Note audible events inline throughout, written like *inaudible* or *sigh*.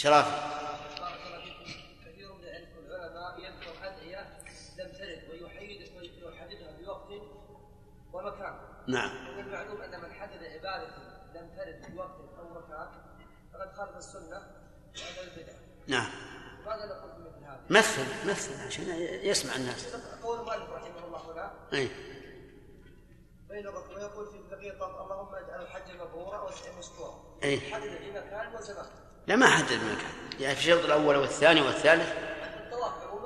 شرافي كثير من العلماء يذكر أدعية لم ترد ويحيد ويحددها بوقت ومكان. نعم. ومن المعلوم أن من حدد عبادة لم ترد بوقت أو مكان فقد خالف السنة وهذا البدعه نعم. ماذا نقول في مثل هذا؟ مثل مثل عشان يسمع الناس. قول المؤلف رحمه الله هنا. الركن ويقول في الطواف اللهم اجعل الحج مبرورا واسعه مشكورا أي. حدد في مكان وزمان. لا ما حدد المكان يعني في الشوط الأول والثاني والثالث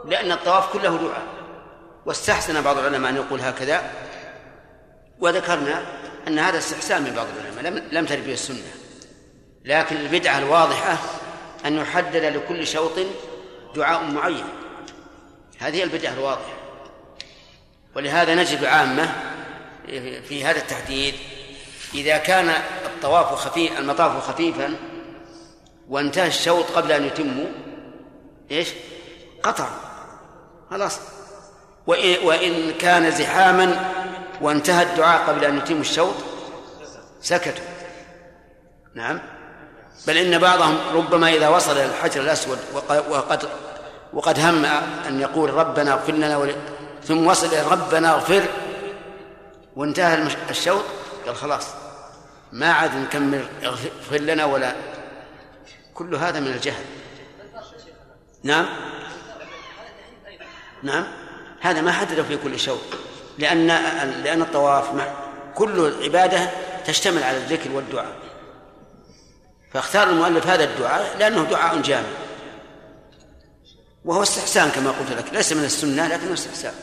لأن الطواف كله دعاء واستحسن بعض العلماء أن يقول هكذا. وذكرنا أن هذا استحسان من بعض العلماء. لم لم ترد به السنة. لكن البدعة الواضحة أن يحدد لكل شوط دعاء معين. هذه هي البدعة الواضحة. ولهذا نجد عامة في هذا التحديد إذا كان الطواف خفيف المطاف خفيفا وانتهى الشوط قبل أن يتموا. إيش؟ قطع خلاص. وإن, كان زحاما وانتهى الدعاء قبل أن يتم الشوط سكتوا. نعم. بل إن بعضهم ربما إذا وصل إلى الحجر الأسود وق- وقد وقد هم أن يقول ربنا اغفر لنا. ثم وصل إلى ربنا اغفر وانتهى الشوط قال خلاص. ما عاد نكمل اغفر لنا ولا كل هذا من الجهل. نعم؟ نعم؟ هذا ما حدده في كل شوط لأن لأن الطواف مع كل عبادة تشتمل على الذكر والدعاء. فاختار المؤلف هذا الدعاء لأنه دعاء جامع. وهو استحسان كما قلت لك. ليس من السنة لكنه استحسان.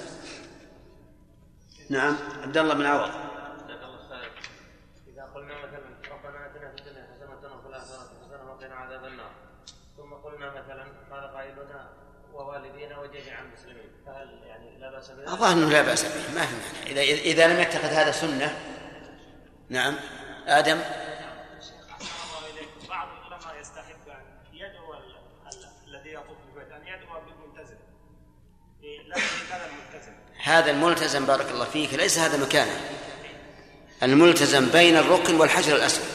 نعم؟ عبد الله بن عوض جزاك الله خير. إذا قلنا مثلا ربنا آتنا في الدنيا حسنة وفي الآخرة حسنة وقنا عذاب النار ثم قلنا مثلا قال قائلنا ووالدينا وجميع المسلمين. فهل يعني لا بأس بذلك؟ الظاهر انه لا بأس به. ما في مانع. اذا إذا لم يتخذ هذا سنة نعم. آدم؟ بعض العلماء يستحب أن يدعو ال- ال- الذي يطوف بالبيت أن يدعو بالملتزم. إيه، هذا الملتزم. هذا الملتزم بارك الله فيك ليس هذا مكانه. الملتزم بين الركن والحجر الأسود.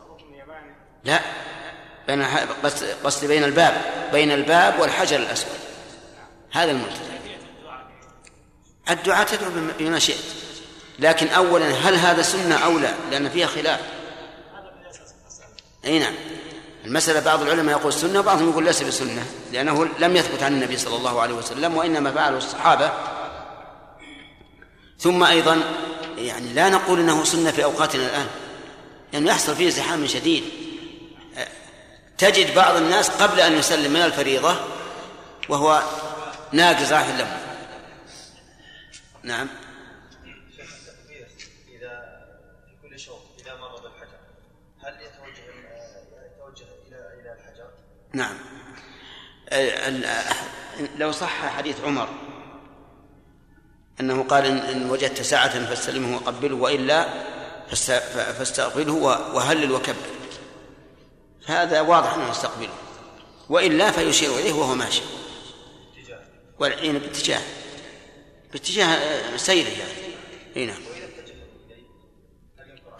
الركن اليماني لا. بين قصد بين الباب بين الباب والحجر الأسود. هذا الملتزم الدعاء تدعو بما- شئت. لكن اولا هل هذا سنة أو لا؟ لأن فيها خلاف. أي نعم. المسألة بعض العلماء يقول سنة وبعضهم يقول ليس بسنة لأنه لم يثبت عن النبي صلى الله عليه وسلم وإنما فعله الصحابة. ثم أيضا يعني لا نقول أنه سنة في أوقاتنا الآن. لأنه يعني يحصل فيه زحام شديد. تجد بعض الناس قبل أن يسلم من الفريضة وهو ناقص راح اللم نعم. إذا في كل شوط مر بالحجر هل يتوجه يتوجه إلى إلى الحجر؟ نعم. لو صح حديث عمر أنه قال إن- وجدت ساعة فاستلمه وقبله وإلا فاستقبله وهلل وكبر. هذا واضح أنه يستقبله وإلا فيشير إليه وهو ماشي. والعين باتجاه باتجاه سيره يعني. إي نعم.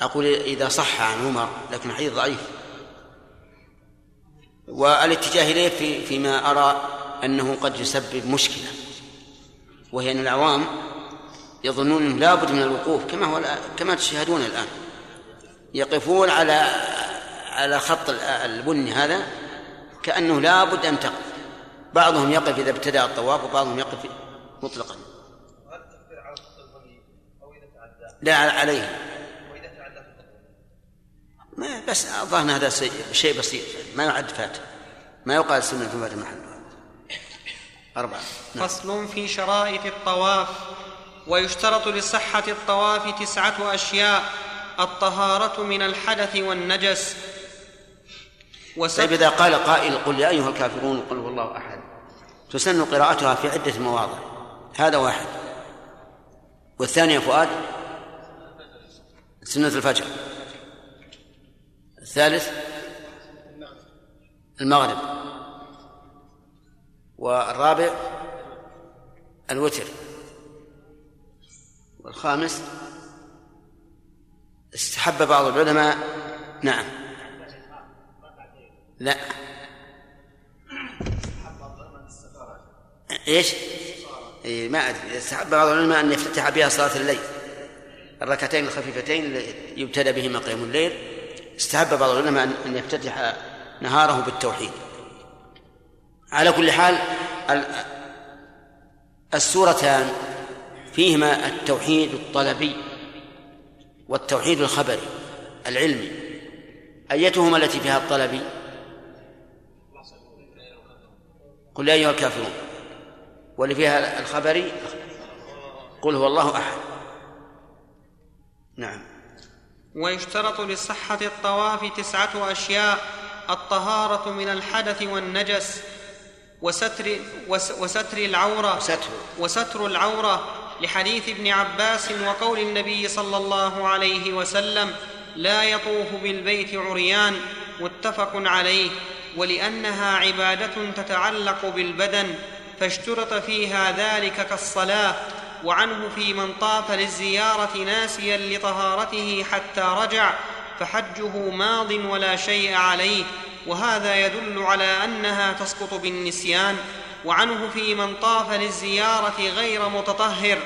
أقول إذا صح عن عمر لكن حديث ضعيف. والاتجاه إليه في فيما أرى أنه قد يسبب مشكلة. وهي أن العوام يظنون لابد من الوقوف كما هو كما تشاهدون الآن. يقفون على على خط ال- البني هذا كأنه لابد أن تقف. بعضهم يقف إذا ابتدأ الطواف وبعضهم يقف مطلقا. لا عليه. ما بس أن هذا شيء- بسيط. ما يعد فات. ما يقال سنة فات محلها أربعة. نعم. فصل في شرائط الطواف ويشترط لصحة الطواف تسعة أشياء الطهارة من الحدث والنجس طيب إذا قال قائل قل يا أيها الكافرون قل هو الله أحد. تسن قراءتها في عدة مواضع. هذا واحد. والثاني يا فؤاد. سنة الفجر. الثالث. المغرب. والرابع. الوتر. والخامس. استحب بعض العلماء. نعم. لا. إيش؟ إيه ما أدري. استحب بعض العلماء أن يفتتح بها صلاة الليل. الركعتين الخفيفتين اللي يبتلى بهما قيام الليل. استحب بعض العلماء ان يفتتح نهاره بالتوحيد. على كل حال السورتان فيهما التوحيد الطلبي والتوحيد الخبري العلمي. أيتهما التي فيها الطلبي؟ قل يا أيها الكافرون. واللي فيها الخبري قل هو الله أحد. نعم. ويشترط لصحة الطواف تسعة أشياء الطهارة من الحدث والنجس وستر وستر العورة ستر. وستر العورة لحديث ابن عباس وقول النبي صلى الله عليه وسلم لا يطوف بالبيت عريان. متفق عليه. ولأنها عبادة تتعلق بالبدن فاشترط فيها ذلك كالصلاة وعنه في من طاف للزيارة ناسيا لطهارته حتى رجع فحجه ماض ولا شيء عليه وهذا يدل على أنها تسقط بالنسيان وعنه في من طاف للزيارة غير متطهر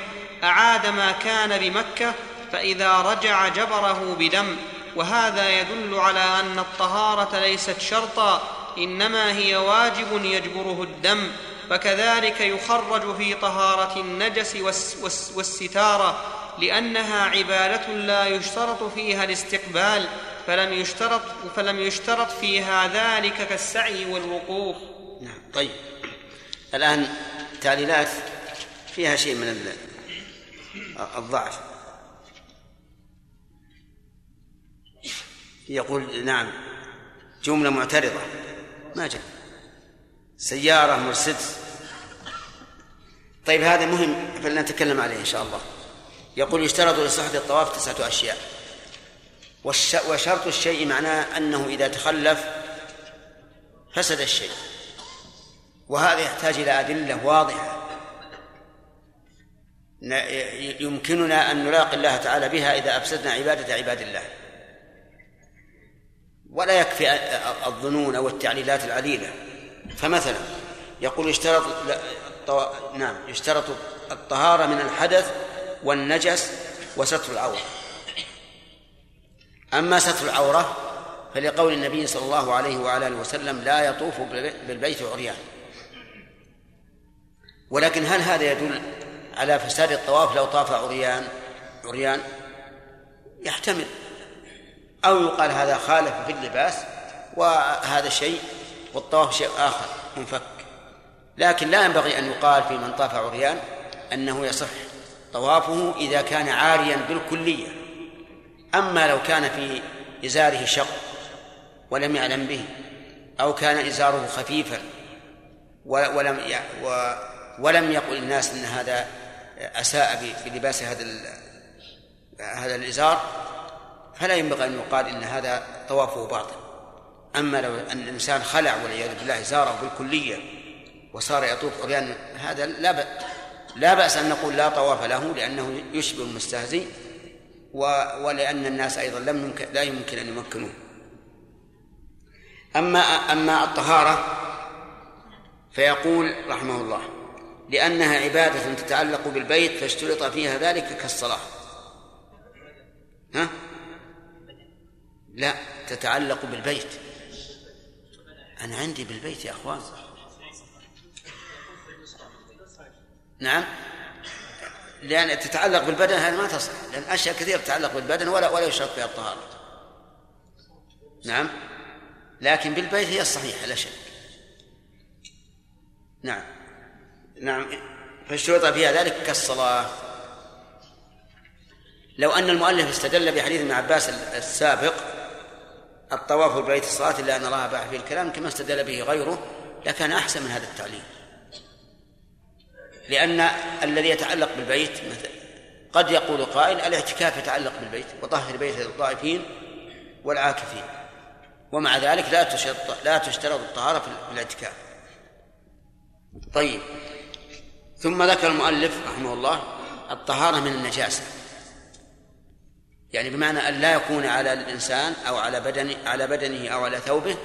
أعاد ما كان بمكة فإذا رجع جبره بدم وهذا يدل على أن الطهارة ليست شرطا إنما هي واجب يجبره الدم فكذلك يخرج في طهارة النجس والستارة لأنها عبادة لا يشترط فيها الاستقبال فلم يشترط فلم يشترط فيها ذلك كالسعي والوقوف. نعم طيب. الآن تعليلات فيها شيء من الضعف. يقول نعم جملة معترضة. ما جاء. سيارة مرسيدس. طيب هذا مهم فلنتكلم عليه إن شاء الله. يقول يشترط لصحة الطواف تسعة أشياء. وشرط الشيء معناه أنه إذا تخلف فسد الشيء. وهذا يحتاج إلى أدلة واضحة. يمكننا أن نلاقي الله تعالى بها إذا أفسدنا عبادة عباد الله. ولا يكفي الظنون أو التعليلات العليلة فمثلا يقول يشترط نعم يشترط الطهارة من الحدث والنجس وستر العورة. أما ستر العورة فلقول النبي صلى الله عليه وعلى آله وسلم لا يطوف بالبيت عريان. ولكن هل هذا يدل على فساد الطواف لو طاف عريان؟ عريان يحتمل. أو يقال هذا خالف في اللباس وهذا شيء والطواف شيء آخر منفك. لكن لا ينبغي أن يقال في من طاف عريان أنه يصح طوافه إذا كان عاريا بالكلية. أما لو كان في إزاره شق ولم يعلم به أو كان إزاره خفيفا ولم ولم يقل الناس إن هذا أساء بلباس هذا هذا الإزار فلا ينبغي أن يقال إن هذا طوافه باطل. أما لو أن الإنسان خلع والعياذ بالله ازاره بالكلية وصار يطوف عريان هذا لا بأس لا بأس أن نقول لا طواف له لأنه يشبه المستهزئ ولأن الناس أيضا لم يمكن لا يمكن أن يمكنوه. أما أما الطهارة فيقول رحمه الله لأنها عبادة تتعلق بالبيت فاشترط فيها ذلك كالصلاة. ها؟ لا تتعلق بالبيت. أنا عندي بالبيت يا أخوان. نعم. لأن تتعلق بالبدن هذا ما تصح. لأن أشياء كثيرة تتعلق بالبدن ولا ولا يشرط فيها الطهارة. نعم. لكن بالبيت هي الصحيحة لا شك. نعم. نعم. فاشترط فيها ذلك كالصلاة. لو أن المؤلف استدل بحديث ابن عباس السابق الطواف بالبيت الصلاة إلا أن الله باع فيه الكلام كما استدل به غيره لكان أحسن من هذا التعليل. لأن الذي يتعلق بالبيت مثل قد يقول قائل الاعتكاف يتعلق بالبيت وطهر بيت الطائفين والعاكفين. ومع ذلك لا تشترط لا تشترط الطهارة في الاعتكاف. طيب. ثم ذكر المؤلف رحمه الله الطهارة من النجاسة. يعني بمعنى أن لا يكون على الإنسان أو على بدن على بدنه أو على ثوبه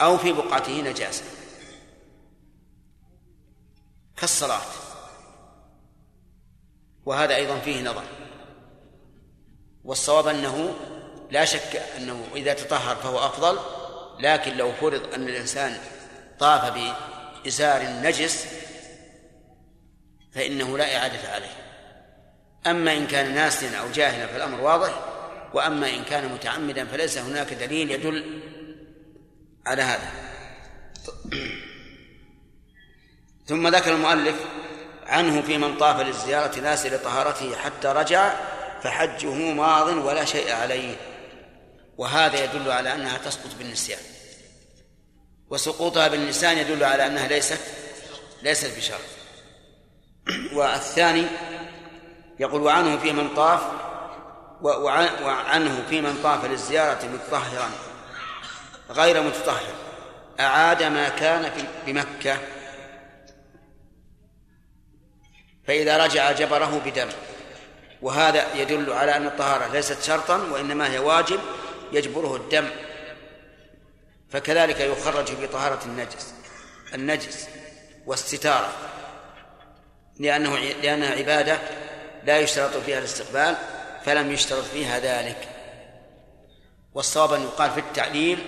أو في بقعته نجاسة. كالصلاة. وهذا أيضا فيه نظر. والصواب أنه لا شك أنه إذا تطهر فهو أفضل لكن لو فرض أن الإنسان طاف بإزار نجس فإنه لا إعادة عليه. أما إن كان ناسيا أو جاهلا فالأمر واضح وأما إن كان متعمدا فليس هناك دليل يدل على هذا. ثم ذكر المؤلف عنه في من طاف للزيارة ناس لطهارته حتى رجع فحجه ماض ولا شيء عليه. وهذا يدل على أنها تسقط بالنسيان. وسقوطها بالنسيان يدل على أنها ليست ليست بشرط. *clears throat* والثاني يقول وعنه في من طاف وعنه في من طاف للزيارة متطهرا غير متطهر أعاد ما كان بمكة فإذا رجع جبره بدم وهذا يدل على أن الطهارة ليست شرطا وإنما هي واجب يجبره الدم. فكذلك يخرج بطهارة النجس النجس والستارة لأنه لأنها عبادة لا يشترط فيها الاستقبال فلم يشترط فيها ذلك. والصواب أن يقال في التعليل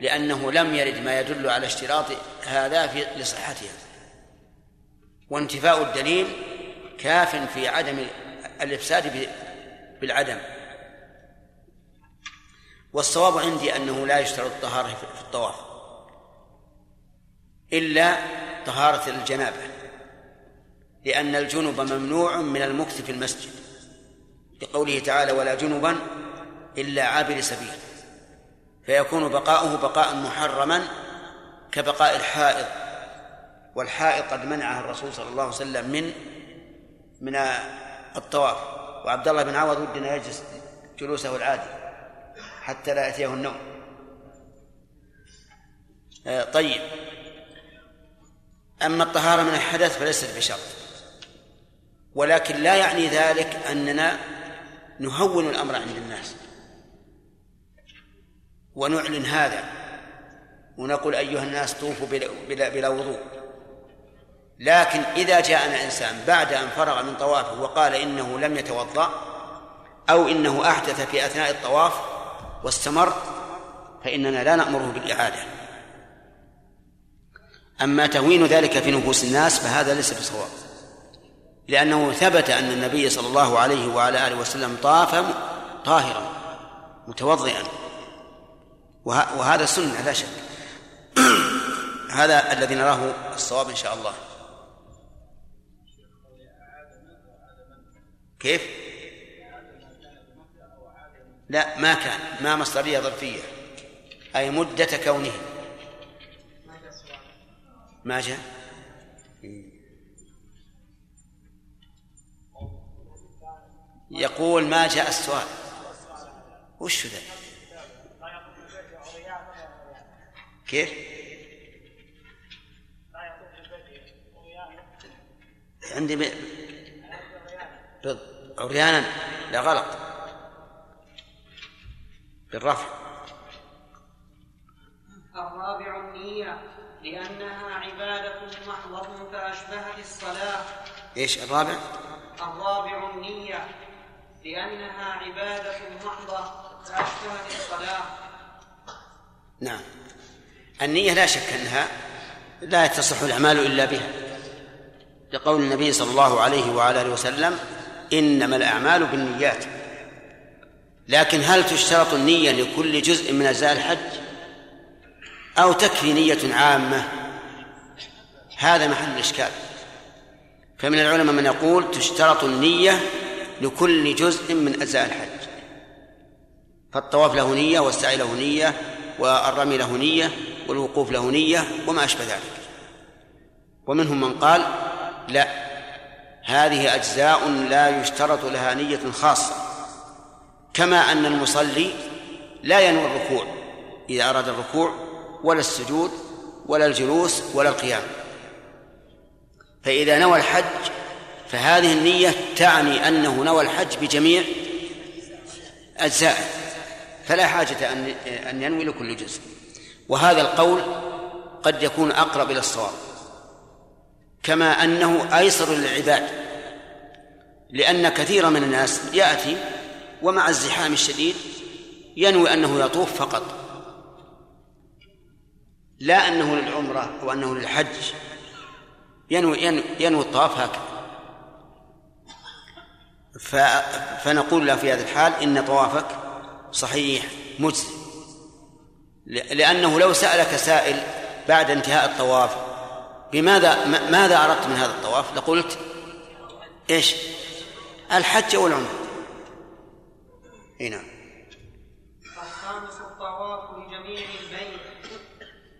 لأنه لم يرد ما يدل على اشتراط هذا في لصحتها. وانتفاء الدليل كاف في عدم الإفساد بالعدم. والصواب عندي أنه لا يشترط الطهارة في الطواف إلا طهارة الجنابة. لأن الجنب ممنوع من المكث في المسجد. لقوله تعالى ولا جنبا إلا عابر سبيل فيكون بقاؤه بقاء محرما كبقاء الحائض. والحائض قد منعها الرسول صلى الله عليه وسلم من من الطواف. وعبد الله بن عوض ودنا يجلس جلوسه العادي حتى لا يأتيه النوم. آه، طيب. أما الطهارة من الحدث فليست بشرط. ولكن لا يعني ذلك أننا نهون الأمر عند الناس. ونعلن هذا ونقول أيها الناس طوفوا بلا, بلا وضوء. لكن إذا جاءنا إنسان بعد أن فرغ من طوافه وقال إنه لم يتوضأ أو إنه أحدث في أثناء الطواف واستمر فإننا لا نأمره بالإعادة. أما تهوين ذلك في نفوس الناس فهذا ليس بصواب. لأنه ثبت أن النبي صلى الله عليه وعلى آله وسلم طاف طاهرا متوضئا. وهذا سنة لا شك. *clears throat* هذا الذي نراه الصواب إن شاء الله. كيف؟ لا ما كان. ما مصدرية ظرفية. أي مدة كونه. ما جاء؟ يقول ما جاء السؤال. وش ذا؟ كيف؟ عندي ب... عريانا. لا غلط. بالرفع. الرابع النية لأنها عبادة محضة فأشبهت الصلاة. إيش الرابع؟ الرابع النية لأنها عبادة محضة فأشبهت الصلاة نعم. النية لا شك أنها لا تصح الأعمال إلا بها. لقول النبي صلى الله عليه وعلى آله وسلم إنما الأعمال بالنيات. لكن هل تشترط النية لكل جزء من أجزاء الحج؟ أو تكفي نية عامة؟ هذا محل الإشكال. فمن العلماء من يقول تشترط النية لكل جزء من أجزاء الحج. فالطواف له نية والسعي له نية والرمي له نية والوقوف له نية وما أشبه ذلك. ومنهم من قال لا هذه أجزاء لا يشترط لها نية خاصة كما أن المصلي لا ينوي الركوع إذا أراد الركوع ولا السجود ولا الجلوس ولا القيام. فإذا نوى الحج فهذه النية تعني أنه نوى الحج بجميع أجزائه فلا حاجة أن أن ينوي لكل جزء. وهذا القول قد يكون أقرب إلى الصواب. كما أنه أيسر للعباد لأن كثيرا من الناس يأتي ومع الزحام الشديد ينوي أنه يطوف فقط. لا أنه للعمرة أو أنه للحج. ينوي ينوي الطواف هكذا. فنقول له في هذا الحال إن طوافك صحيح مجزي. لأنه لو سألك سائل بعد انتهاء الطواف بماذا ماذا أردت من هذا الطواف؟ لقلت إيش؟ الحج أو العمرة؟ إي نعم. الخامس الطواف لجميع البيت.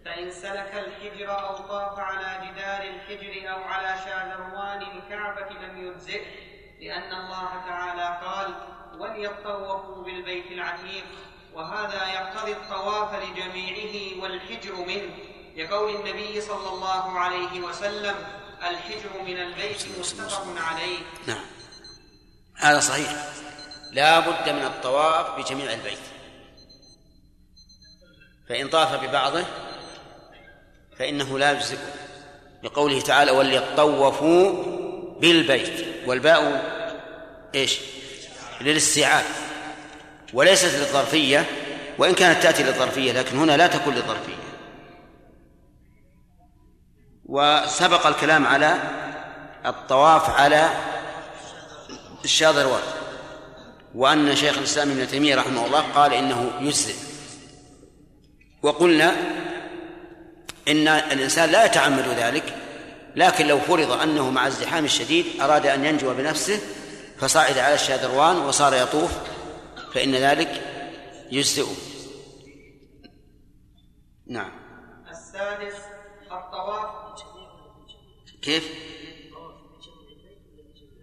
فإن سلك الحجر أو طاف على جدار الحجر أو على شاذروان الكعبة لم يجزئه. لأن الله تعالى قال وليطوفوا بالبيت العتيق وهذا يقتضي الطواف لجميعه والحجر منه. لقول النبي صلى الله عليه وسلم الحجر من البيت متفق عليه. نعم. هذا صحيح. لا بد من الطواف بجميع البيت. فإن طاف ببعضه فإنه لا يجزئه. لقوله تعالى وليطوفوا بالبيت. والباء إيش؟ للاستيعاب. وليست للظرفية وإن كانت تأتي للظرفية لكن هنا لا تكون للظرفية. وسبق الكلام على الطواف على الشاذروان وأن شيخ الإسلام ابن تيمية رحمه الله قال إنه يجزئ. وقلنا إن الإنسان لا يتعمد ذلك لكن لو فرض أنه مع الزحام الشديد أراد أن ينجو بنفسه فصعد على الشاذروان وصار يطوف فإن ذلك يجزئ. نعم. السادس الطواف كيف؟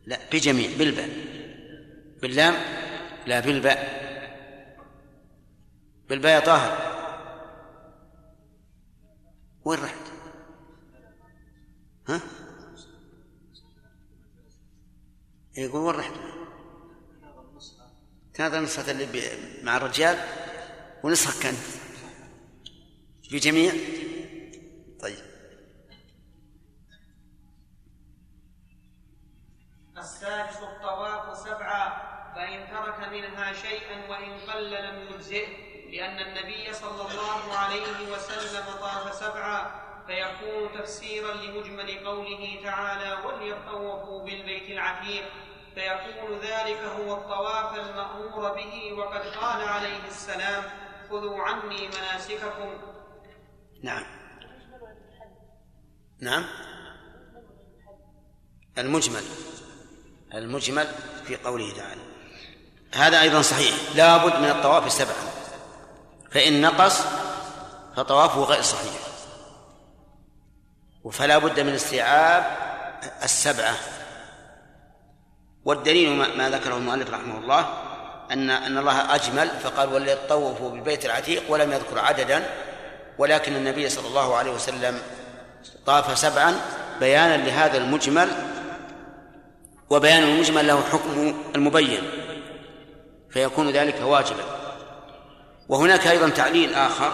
لا بجميع بالباء. باللام؟ لا بالباء. بالباء يا طاهر. وين رحت؟ ها؟ يقول وين رحت؟ تناظر نسخة اللي مع الرجال ونسخة كانت. في جميع؟ طيب. السادس الطواف سبعة فإن ترك منها شيئا وإن قل لم يجزئه لأن النبي صلى الله عليه وسلم طاف سبعا فيكون تفسيرا لمجمل قوله تعالى وليطوفوا بالبيت العتيق فيكون ذلك هو الطواف المأمور به وقد قال عليه السلام خذوا عني مناسككم. نعم. نعم. المجمل. المجمل في قوله تعالى. هذا أيضا صحيح. لا بد من الطواف سبعا. فإن نقص فطوافه غير صحيح. فلا بد من استيعاب السبعة. والدليل ما ذكره المؤلف رحمه الله أن أن الله أجمل فقال وليطوفوا بالبيت العتيق ولم يذكر عددا ولكن النبي صلى الله عليه وسلم طاف سبعا بيانا لهذا المجمل وبيان المجمل له حكم المبين فيكون ذلك واجبا. وهناك أيضا تعليل آخر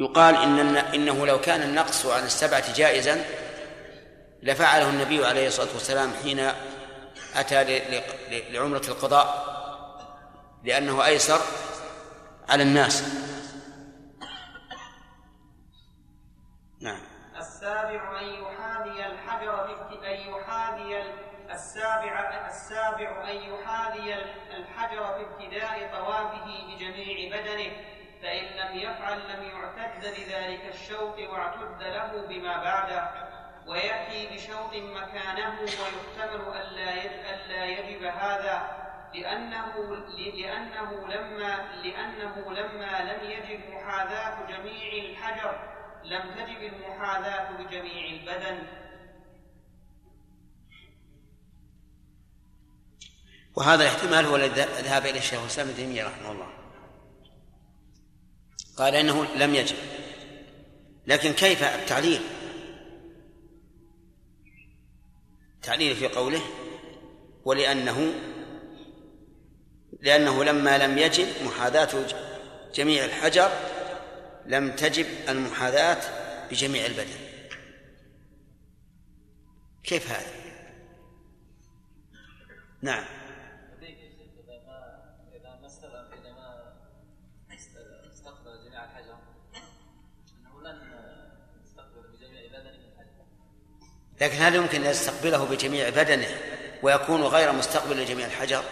يقال إن إنه لو كان النقص عن السبعة جائزا لفعله النبي عليه الصلاة والسلام حين أتى لعمرة القضاء لأنه أيسر على الناس. نعم. السابع أن يحاذي الحجر أن يحاذي السابع السابع أن يحاذي الحجر في ابتداء طوافه بجميع بدنه فإن لم يفعل لم يعتد لذلك الشوط واعتد له بما بعده. ويأتي بشوط مكانه ويحتمل ألا ألا يجب هذا لأنه لأنه لما لأنه لما لم يجب محاذاة جميع الحجر لم تجب المحاذاة بجميع البدن. وهذا الاحتمال هو الذي ذهب اليه الشيخ الاسلام ابن تيمية رحمه الله. قال إنه لم يجب. لكن كيف التعليل؟ تعليل في قوله ولأنه لأنه لما لم يجب محاذاة جميع الحجر لم تجب المحاذاة بجميع البدن. كيف هذا؟ نعم. لكن هل يمكن أن يستقبله بجميع بدنه ويكون غير مستقبل لجميع الحجر.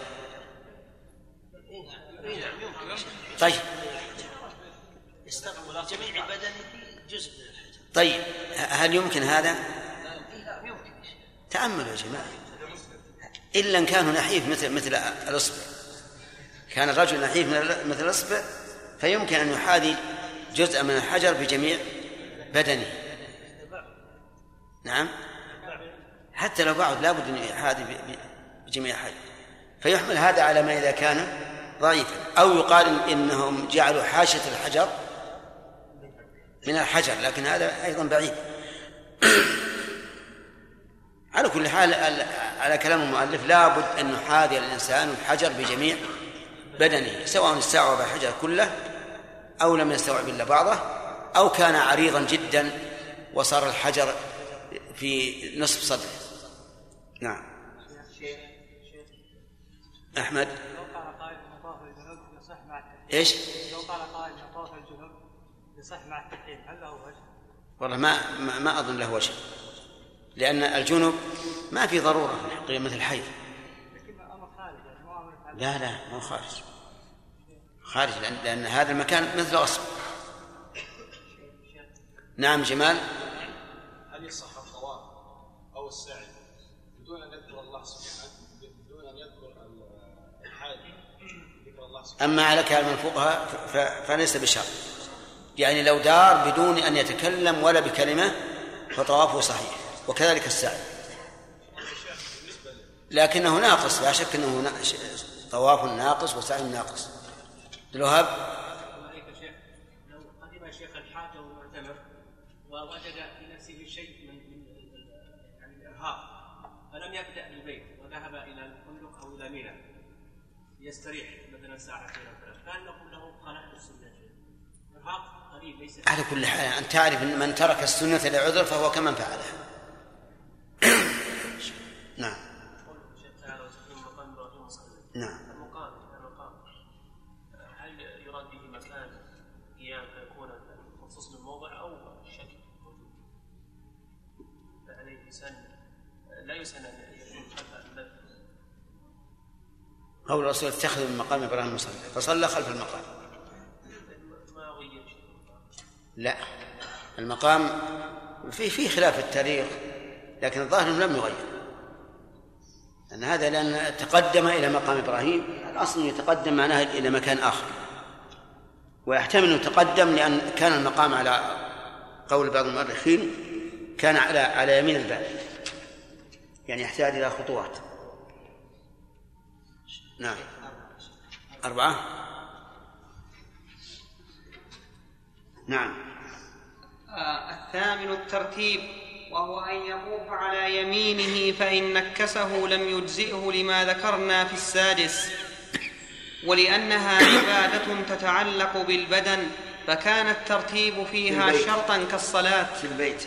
طيب. يستقبل جميع بدنه جزء من الحجر. طيب. هل يمكن هذا؟ تأملوا يا جماعة. إلا إن كانوا نحيف مثل مثل الإصبع. كان الرجل نحيف مثل مثل الإصبع فيمكن أن يحاذي جزءا من الحجر بجميع بدنه. نعم. حتى لو بعد لابد أن يحاذي بجميع الحجر فيحمل هذا على ما إذا كان ضعيفا. أو يقال إن- إنهم جعلوا حاشية الحجر من الحجر لكن هذا أيضا بعيد. *clears throat* على كل حال ال- على كلام المؤلف لابد أن يحاذي الإنسان الحجر بجميع بدنه سواء استوعب الحجر كله أو لم يستوعب إلا بعضه أو كان عريضا جدا وصار الحجر في نصف صدره. نعم. أحمد؟ لو قال قائل طواف الجنوب يصح مع التحريم إيش؟ لو قال قائل طواف الجنوب يصح مع التحريم هل له وجه؟ والله ما ما, ما أظن له وجه. لأن الجنوب ما في ضرورة في الحقيقة مثل الحيض. لكن أمر خارج يعني مو يتعلق لا لا مو خارج. خارج لأن, لأن هذا المكان مثل غصب نعم جمال؟ هل يصح الطواف أو السعي أما على كلام الفقهاء فليس بشرط. يعني لو دار بدون أن يتكلم ولا بكلمة فطوافه صحيح وكذلك السعي لكنه ناقص لا شك أنه طواف ناقص وسعي ناقص. الوهاب؟ لو قدم شيخ الحاج أو المعتمر ووجد في نفسه شيء من يعني الارهاق فلم يبدأ بالبيت وذهب إلى الفندق أو إلى منى يستريح. كان نقول له قليل ليس على كل حال أن تعرف أن من ترك السنة لعذر فهو كمن فعلها. *coughs* نعم. نعم. المقام المقام هل يراد به مكان قيام فيكون مخصوص أو موجود؟ لا يسن ان يكون خلف المسجد قول الرسول اتخذوا من مقام إبراهيم مصلى فصلى خلف المقام. لا المقام في في خلاف التاريخ لكن الظاهر إنه لم يغير. لأن هذا لأن تقدم إلى مقام إبراهيم الأصل يتقدم معناه إلى مكان آخر. ويحتمل أنه تقدم لأن كان المقام على قول بعض المؤرخين كان على على يمين الباب يعني يحتاج إلى خطوات. نعم. أربعة؟ نعم. آه، الثامن الترتيب وهو أن يطوف على يمينه فإن نكسه لم يجزئه لما ذكرنا في السادس. ولأنها عبادة تتعلق بالبدن فكان الترتيب فيها بالبيت. شرطا كالصلاة. في البيت.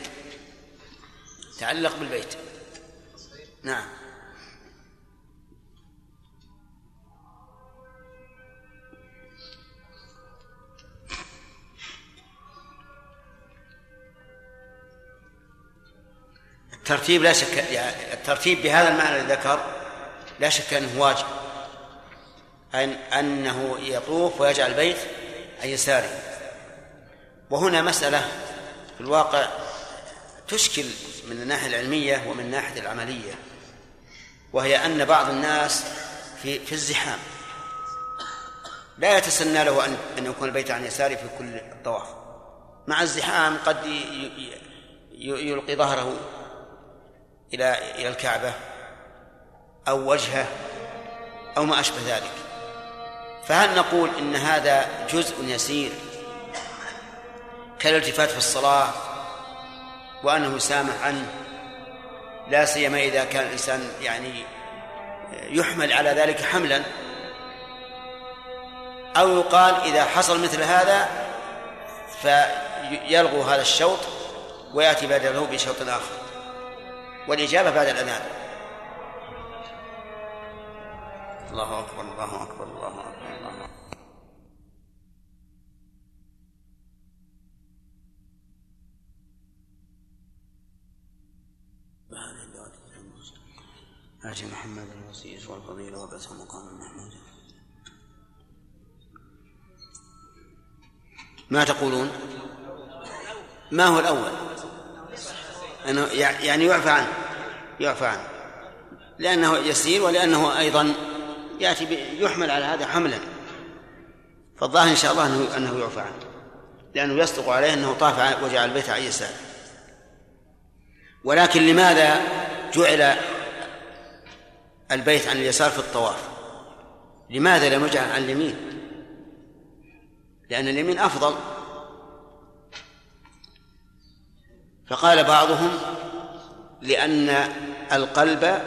تعلق بالبيت. نعم. الترتيب لا شك يعني الترتيب بهذا المعنى الذي ذكر لا شك أنه واجب. أن أنه يطوف ويجعل البيت عن يساره وهنا مسألة في الواقع تشكل من الناحية العلمية ومن الناحية العملية وهي أن بعض الناس في في الزحام. لا يتسنى له أن أن يكون البيت عن يساره في كل الطواف. مع الزحام قد يلقي ظهره إلى إلى الكعبة أو وجهه أو ما أشبه ذلك. فهل نقول إن هذا جزء يسير كالالتفات في الصلاة وأنه يسامح عنه؟ لا سيما إذا كان الإنسان يعني يحمل على ذلك حملا. أو يقال إذا حصل مثل هذا فيلغو هذا الشوط ويأتي بدله بشوط آخر. والإجابة بعد الأذان الله أكبر الله أكبر الله أكبر الله أكبر آتي محمد الوسيل والفضيلة وبث مقام محمود ما تقولون؟ ما هو الأول؟ أنه يعني يعفى عنه يعفى عنه. لأنه يسير ولأنه أيضا يأتي يحمل على هذا حملا. فالظاهر إن شاء الله أنه أنه يعفى عنه. لأنه يصدق عليه أنه طاف وجعل البيت عن يسار ولكن لماذا جعل البيت عن اليسار في الطواف؟ لماذا لم يجعل عن اليمين؟ لأن اليمين أفضل. فقال بعضهم لأن القلب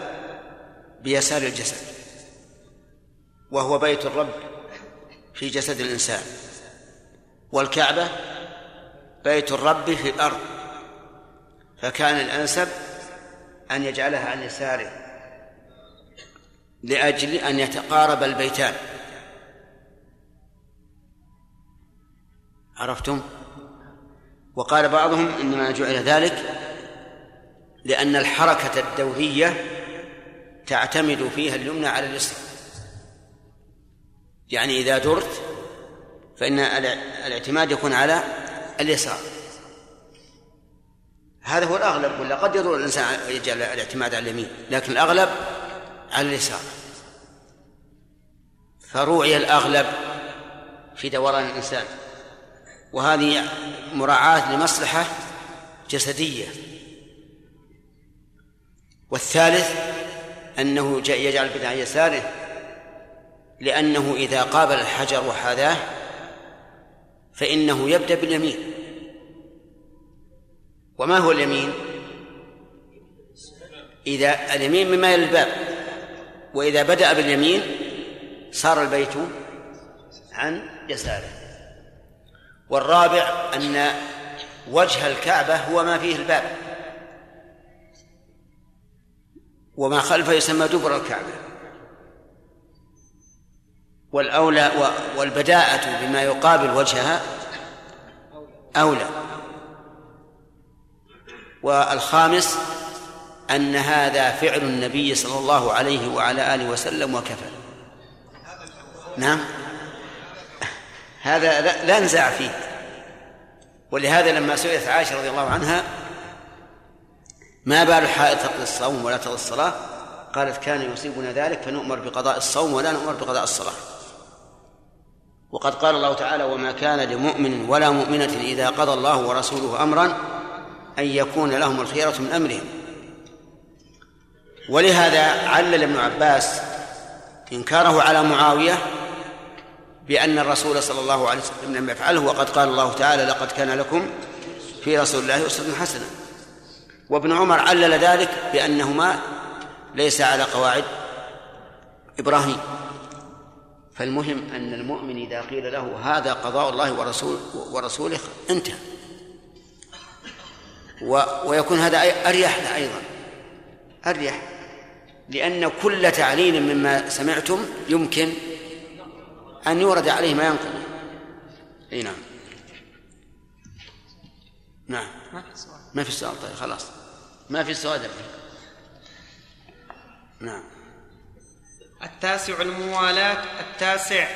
بيسار الجسد وهو بيت الرب في جسد الإنسان والكعبة بيت الرب في الأرض فكان الأنسب أن يجعلها عن يساره لأجل أن يتقارب البيتان. عرفتم؟ وقال بعضهم إنما جعل ذلك لأن الحركة الدورية تعتمد فيها اليمنى على اليسرى. يعني إذا درت فإن الاعتماد يكون على اليسار هذا هو الأغلب ولا قد يدور الإنسان يجعل الاعتماد على اليمين لكن الأغلب على اليسار فروعي الأغلب في دوران الإنسان. وهذه مراعاة لمصلحة جسدية. والثالث أنه يجعل بدع يساره لأنه إذا قابل الحجر وحاذاه فإنه يبدأ باليمين. وما هو اليمين؟ إذا اليمين مما يلي الباب وإذا بدأ باليمين صار البيت عن يساره. والرابع أن وجه الكعبة هو ما فيه الباب. وما خلفه يسمى دبر الكعبة. والأولى والبداءة بما يقابل وجهها أولى. والخامس أن هذا فعل النبي صلى الله عليه وعلى آله وسلم وكفى. نعم؟ هذا لا نزاع فيه. ولهذا لما سئلت عائشة رضي الله عنها ما بال الحائض تقضي الصوم ولا تقضي الصلاة؟ قالت كان يصيبنا ذلك فنؤمر بقضاء الصوم ولا نؤمر بقضاء الصلاة. وقد قال الله تعالى وما كان لمؤمن ولا مؤمنة إذا قضى الله ورسوله أمرا أن يكون لهم الخيرة من أمرهم. ولهذا علل ابن عباس إنكاره على معاوية بأن الرسول صلى الله عليه وسلم لم يفعله وقد قال الله تعالى لقد كان لكم في رسول الله أسوة حسنة. وابن عمر علل ذلك بأنهما ليس على قواعد إبراهيم. فالمهم أن المؤمن إذا قيل له هذا قضاء الله ورسول ورسوله انتهى. ويكون هذا أريح له أيضا. أريح. لأن كل تعليل مما سمعتم يمكن أن يورد عليه ما ينقل أي نعم. نعم. ما في سؤال. طيب خلاص. ما في سؤال نعم. التاسع الموالاة التاسع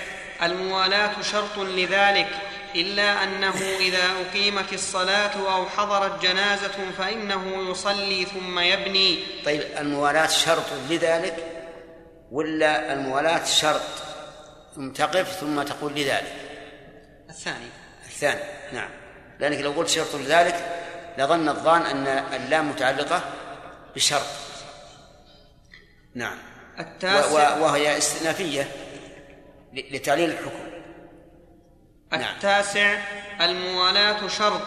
الموالاة شرط لذلك إلا أنه إذا أقيمت الصلاة أو حضرت جنازة فإنه يصلي ثم يبني. طيب الموالاة شرط لذلك ولا الموالاة شرط؟ ثم تقف ثم تقول لذلك. الثاني. الثاني نعم. لأنك لو قلت شرط لذلك لظن الظان أن اللام متعلقة بشرط. نعم. التاسع وهي استئنافية لتعليل الحكم. نعم. التاسع الموالاة شرط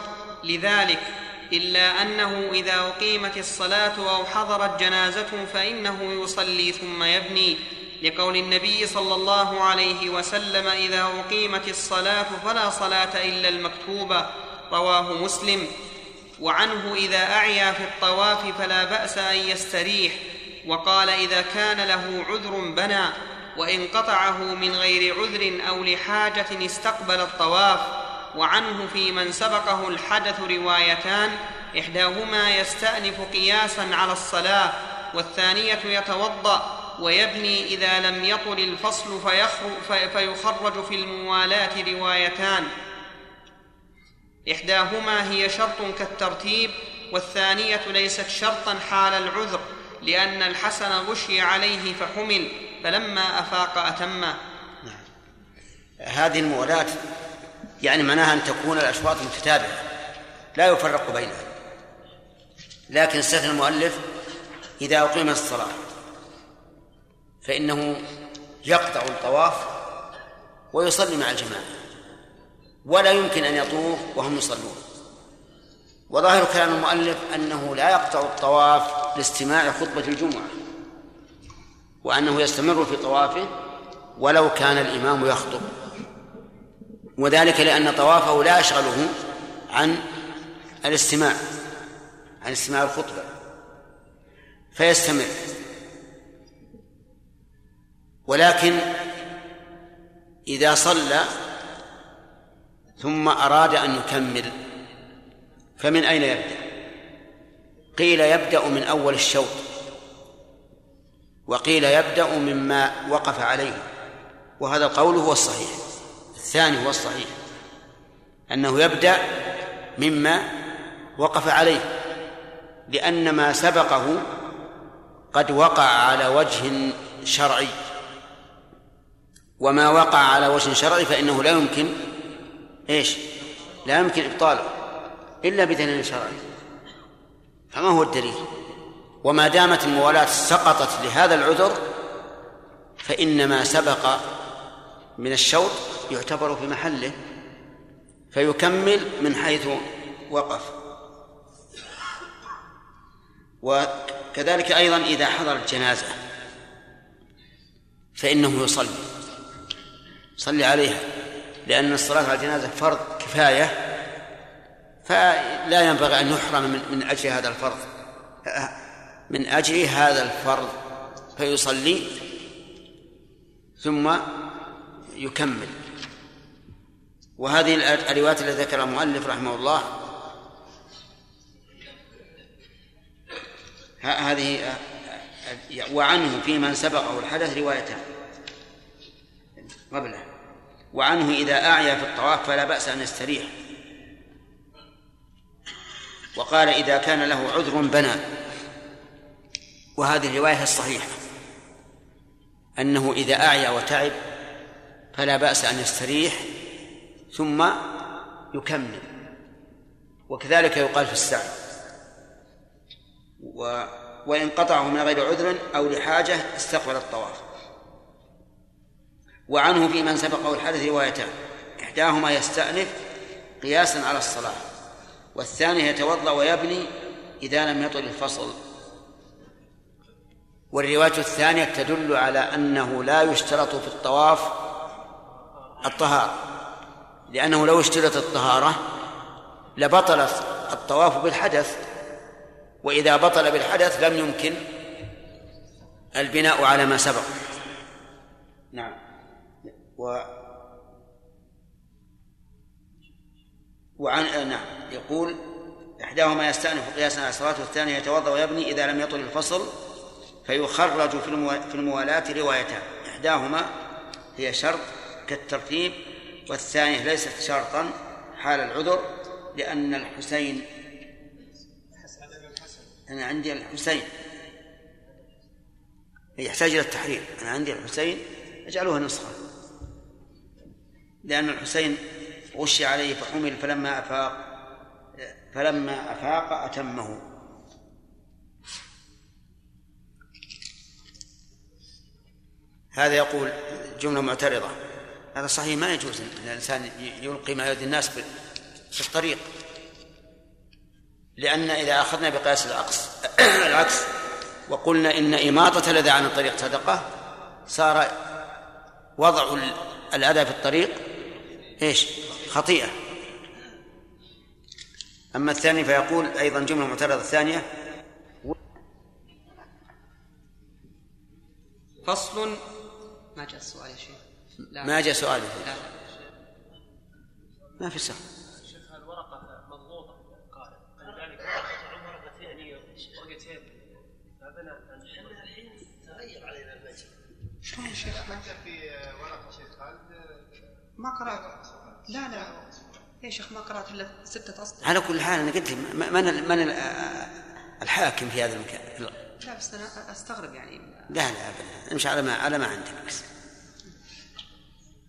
لذلك إلا أنه إذا أقيمت الصلاة أو حضرت جنازة فإنه يصلي ثم يبني. لقول النبي صلى الله عليه وسلم إذا أقيمت الصلاة فلا صلاة إلا المكتوبة رواه مسلم. وعنه إذا أعيا في الطواف فلا بأس أن يستريح وقال إذا كان له عذر بنى وإن قطعه من غير عذر أو لحاجة استقبل الطواف. وعنه في من سبقه الحدث روايتان إحداهما يستأنف قياسا على الصلاة والثانية يتوضأ. ويبني إذا لم يطل الفصل فيخرج في الموالاه روايتان. إحداهما هي شرط كالترتيب والثانية ليست شرطا حال العذر لأن الحسن غشي عليه فحمل فلما أفاق اتمه نعم. هذه الموالاه يعني معناها أن تكون الأشواط متتابعة لا يفرق بينها. لكن استثنى المؤلف إذا أقيمت الصلاة. فإنه يقطع الطواف ويصلي مع الجماعة ولا يمكن أن يطوف وهم يصلون. وظاهر كلام المؤلف أنه لا يقطع الطواف لاستماع خطبة الجمعة وأنه يستمر في طوافه ولو كان الإمام يخطب وذلك لأن طوافه لا يشغله عن الاستماع عن استماع الخطبة فيستمر. ولكن إذا صلى ثم أراد أن يكمل فمن أين يبدأ؟ قيل يبدأ من أول الشوط وقيل يبدأ مما وقف عليه وهذا القول هو الصحيح الثاني هو الصحيح أنه يبدأ مما وقف عليه لأن ما سبقه قد وقع على وجه شرعي وما وقع على وجه شرعي فإنه لا يمكن إيش؟ لا يمكن إبطاله إلا بدليل شرعي فما هو الدليل؟ وما دامت الموالاة سقطت لهذا العذر فإن ما سبق من الشوط يعتبر في محله فيكمل من حيث وقف وكذلك أيضا إذا حضر الجنازة فإنه يصلي صلي عليها. لأن الصلاة على الجنازة فرض كفاية. فلا ينبغي أن يحرم من, من أجل هذا الفرض. من أجل هذا الفرض. فيصلي ثم يكمل. وهذه الروايات التي ذكرها المؤلف رحمه الله. هذه وعنه في من سبقه الحدث روايتان. قبله وعنه إذا أعيا في الطواف فلا بأس أن يستريح. وقال إذا كان له عذر بنى. وهذه الرواية الصحيحة. أنه إذا أعيا وتعب فلا بأس أن يستريح ثم يكمل. وكذلك يقال في السعي. و وإن قطعه من غير عذر أو لحاجة استقبل الطواف. وعنه في من سبقه الحدث روايتان. إحداهما يستأنف قياسا على الصلاة والثاني يتوضأ ويبني إذا لم يطل الفصل. والرواية الثانية تدل على أنه لا يشترط في الطواف الطهارة. لأنه لو اشترط الطهارة لبطل الطواف بالحدث وإذا بطل بالحدث لم يمكن البناء على ما سبق. نعم. و وعن آه، نعم. يقول إحداهما يستأنف قياسا على الصلاة والثاني يتوضأ ويبني إذا لم يطل الفصل فيخرج في في الموالاة روايتان. إحداهما هي شرط كالترتيب والثانية ليست شرطا حال العذر لأن الحسين أنا عندي الحسين. يحتاج إلى التحرير. أنا عندي الحسين أجعلوها نسخة. لأن الحسين غشي عليه فحمل فلما أفاق فلما أفاق أتمه. هذا يقول جملة معترضة. هذا صحيح ما يجوز أن الإنسان يلقي ما يؤذي الناس في الطريق. لأن إذا أخذنا بقياس العكس *coughs* العكس وقلنا إن إماطة الأذى عن الطريق صدقة صار وضع الأذى في الطريق إيش؟ خطيئة. أما الثاني فيقول أيضا جملة معترضة. الثانية؟ فصل. ما جاء السؤال يا شيخ؟ لا. ما جاء سؤال. لا. لا. ما في سؤال. شيخ الورقة مضغوطة؟ قال. ذلك ورقة ورقة ثانية ورقتين إحنا الحين تغير علينا المجد شلون يا شيخ؟ ما- في ورقة شيخ خالد ما قرأت؟ لا لا. يا شيخ ما قرأت إلا ستة أسطر على كل حال أنا قلت من من ال- الحاكم في هذا المكان؟ لا بس أنا أستغرب يعني. لا لا أبدا. امشي على ما على ما عندك بس.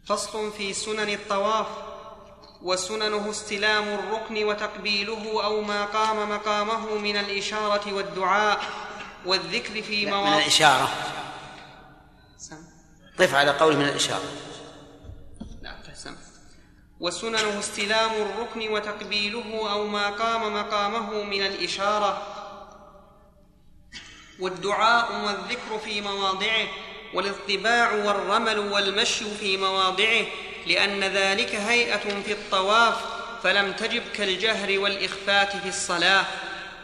فصل في سنن الطواف وسننه استلام الركن وتقبيله أو ما قام مقامه من الإشارة والدعاء والذكر في من مواضع الإشارة. سم. ضف على قوله من فسم. وسننه استلام الركن وتقبيله أو ما قام مقامه من الإشارة. والدعاء والذكر في مواضعه والاطباع والرمل والمشي في مواضعه لأن ذلك هيئة في الطواف فلم تجب كالجهر والاخفات في الصلاة.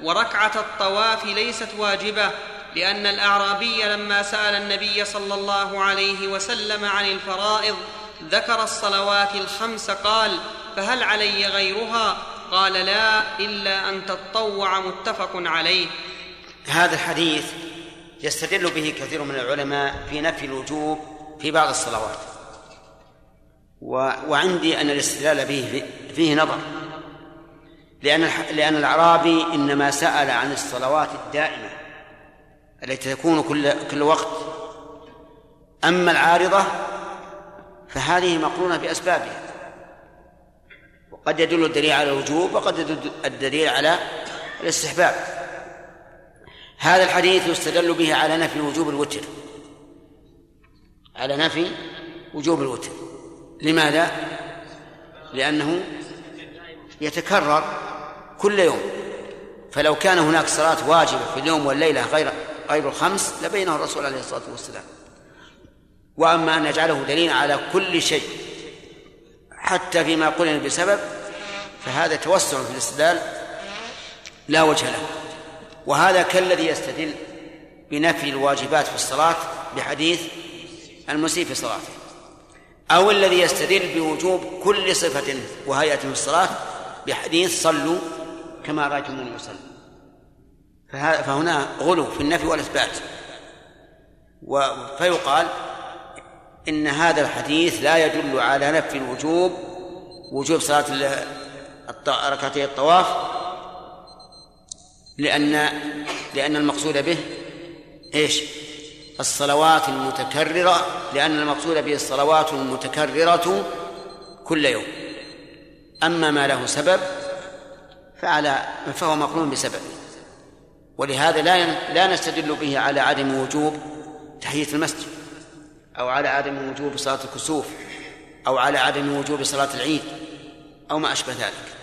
وركعة الطواف ليست واجبة لأن الأعرابي لما سأل النبي صلى الله عليه وسلم عن الفرائض ذكر الصلوات الخمس قال فهل علي غيرها؟ قال لا إلا أن تطوع متفق عليه. هذا الحديث يستدل به كثير من العلماء في نفي الوجوب في بعض الصلوات. و... وعندي أن الاستدلال به في- فيه نظر. لأن. لأن الأعرابي إنما سأل عن الصلوات الدائمة التي تكون كل كل وقت. أما العارضة فهذه مقرونة بأسبابها. وقد يدل الدليل على الوجوب وقد يدل الدليل على الاستحباب. هذا الحديث يستدل به على نفي وجوب الوتر. على نفي وجوب الوتر. لماذا؟ لأنه يتكرر كل يوم. فلو كان هناك صلاة واجبة في اليوم والليلة غير غير الخمس لبينه الرسول عليه الصلاة والسلام. وأما أن نجعله دليلا على كل شيء حتى فيما قرن بسبب فهذا توسع في الاستدلال لا وجه له. وهذا كالذي يستدل بنفي الواجبات في الصلاة بحديث المسيء في صلاته أو الذي يستدل بوجوب كل صفة وهيئة في الصلاة بحديث صلوا كما رأيتموني يصلي فه- فهنا غلو في النفي والإثبات. فيقال إن هذا الحديث لا يدل على نفي الوجوب وجوب صلاة ركعتي الطواف لأن لأن المقصود به إيش؟ الصلوات المتكررة لأن المقصود به الصلوات المتكررة كل يوم. أما ما له سبب فعلى فهو مقرون بسبب. ولهذا لا لا نستدل به على عدم وجوب تحية المسجد. أو على عدم وجوب صلاة الكسوف أو على عدم وجوب صلاة العيد أو ما أشبه ذلك.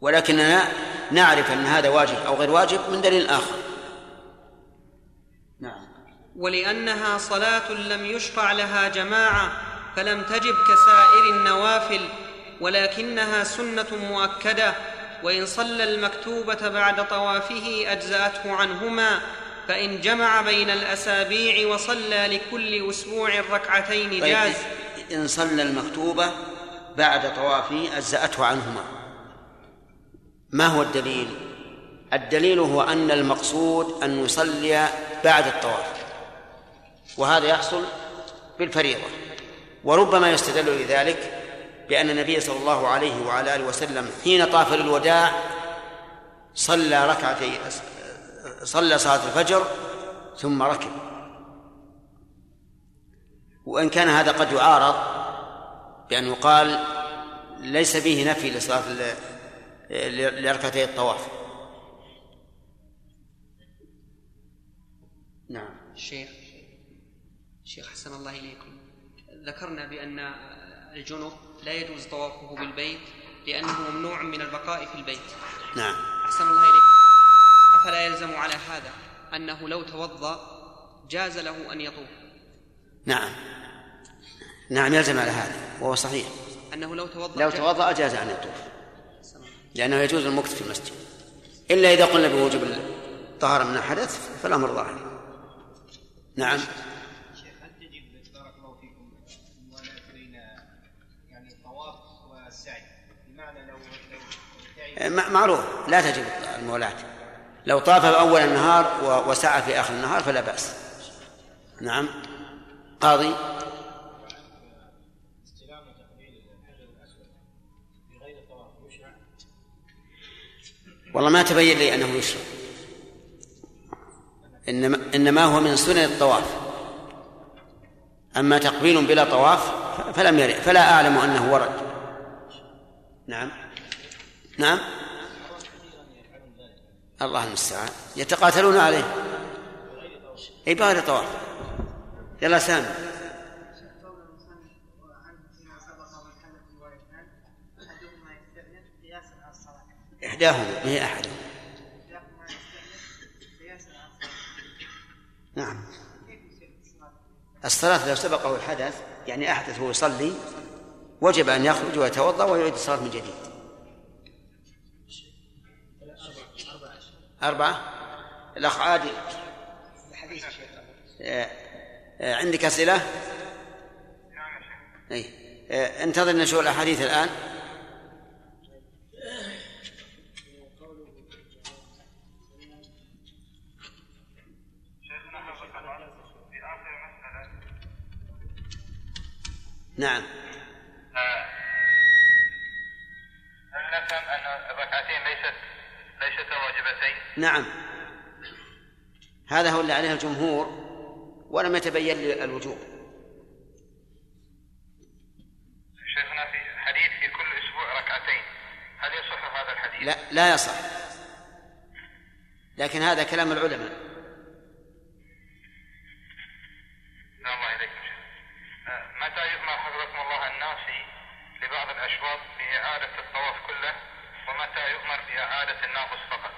ولكننا نعرف أن هذا واجب أو غير واجب من دليل آخر. نعم. ولأنها صلاة لم يشرع لها جماعة فلم تجب كسائر النوافل ولكنها سنة مؤكدة وإن صلى المكتوبة بعد طوافه أجزأته عنهما فإن جمع بين الأسابيع وصلى لكل أسبوع ركعتين طيب جاز إن صلى المكتوبة بعد طوافه أجزأته عنهما ما هو الدليل؟ الدليل هو أن المقصود أن يصلي بعد الطواف وهذا يحصل بالفريضة وربما يستدل لذلك بأن النبي صلى الله عليه وعلى آله وسلم حين طاف للوداع صلى ركعتي صلى صلاة الفجر ثم ركب. وإن كان هذا قد يعارض بأن يقال ليس فيه نفي لصلاة لركعتي الطواف. نعم. الشيخ الشيخ حسن الله إليكم. ذكرنا بأن الجنب لا يجوز طوافه بالبيت لأنه ممنوع من البقاء في البيت. نعم. أحسن الله إليكم. أفلا يلزم على هذا أنه لو توضأ جاز له أن يطوف. نعم. نعم يلزم على هذا وهو صحيح. أنه لو توضأ لو جاز- توضأ جاز أن يطوف. لأنه يجوز المكث في المسجد. إلا إذا قلنا بوجوب الطهارة من الحدث فالأمر ظاهر. نعم. شيخ هل تجب بارك الله فيكم الموالاة بين يعني الطواف والسعي؟ بمعنى لو لو م- معروف لا تجب المولاة. لو طاف أول النهار وسعى في آخر النهار فلا بأس. نعم. قاضي. والله ما تبين لي أنه يشرع. إنما, إنما هو من سنن الطواف. أما تقبيل بلا طواف فلم يرد فلا أعلم أنه ورد. نعم. نعم. الله المستعان. يتقاتلون عليه. اي بغير طواف يلا سامي. إحداهما ما هي الصلاه نعم؟ الصلاة لو سبقه الحدث يعني أحدث وهو يصلي وجب أن يخرج ويتوضأ ويعيد الصلاة من جديد. أربعة؟ الأخ عادل. آه، آه، عندك أسئلة؟ أي آه، انتظر نشوف الأحاديث الآن. نعم. هل نفهم واجبتين؟ نعم هذا هو اللي عليه الجمهور ولم يتبين لي الوجوب شيخنا في حديث في كل أسبوع ركعتين هل يصح هذا الحديث؟ لا لا يصح لكن هذا كلام العلماء الله. آه، متى يؤمر حفظكم الله الناس لبعض الأشواط بإعادة الطواف كله ومتى يؤمر بإعادة الناقص فقط؟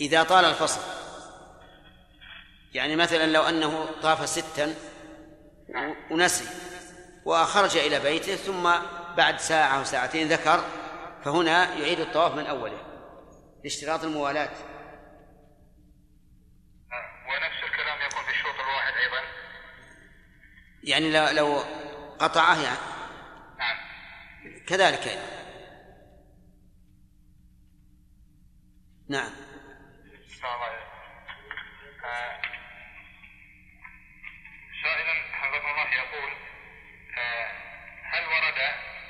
إذا طال الفصل. يعني مثلا لو أنه طاف ستا ونسي وخرج إلى بيته ثم بعد ساعة أو ساعتين ذكر فهنا يعيد الطواف من أوله لاشتراط الموالاة. ونفس الكلام يكون في الشوط الواحد أيضا. يعني لو- قطعه يعني. نعم. كذلك أيضا. نعم. آه، سائل حفظه الله يقول آه، هل ورد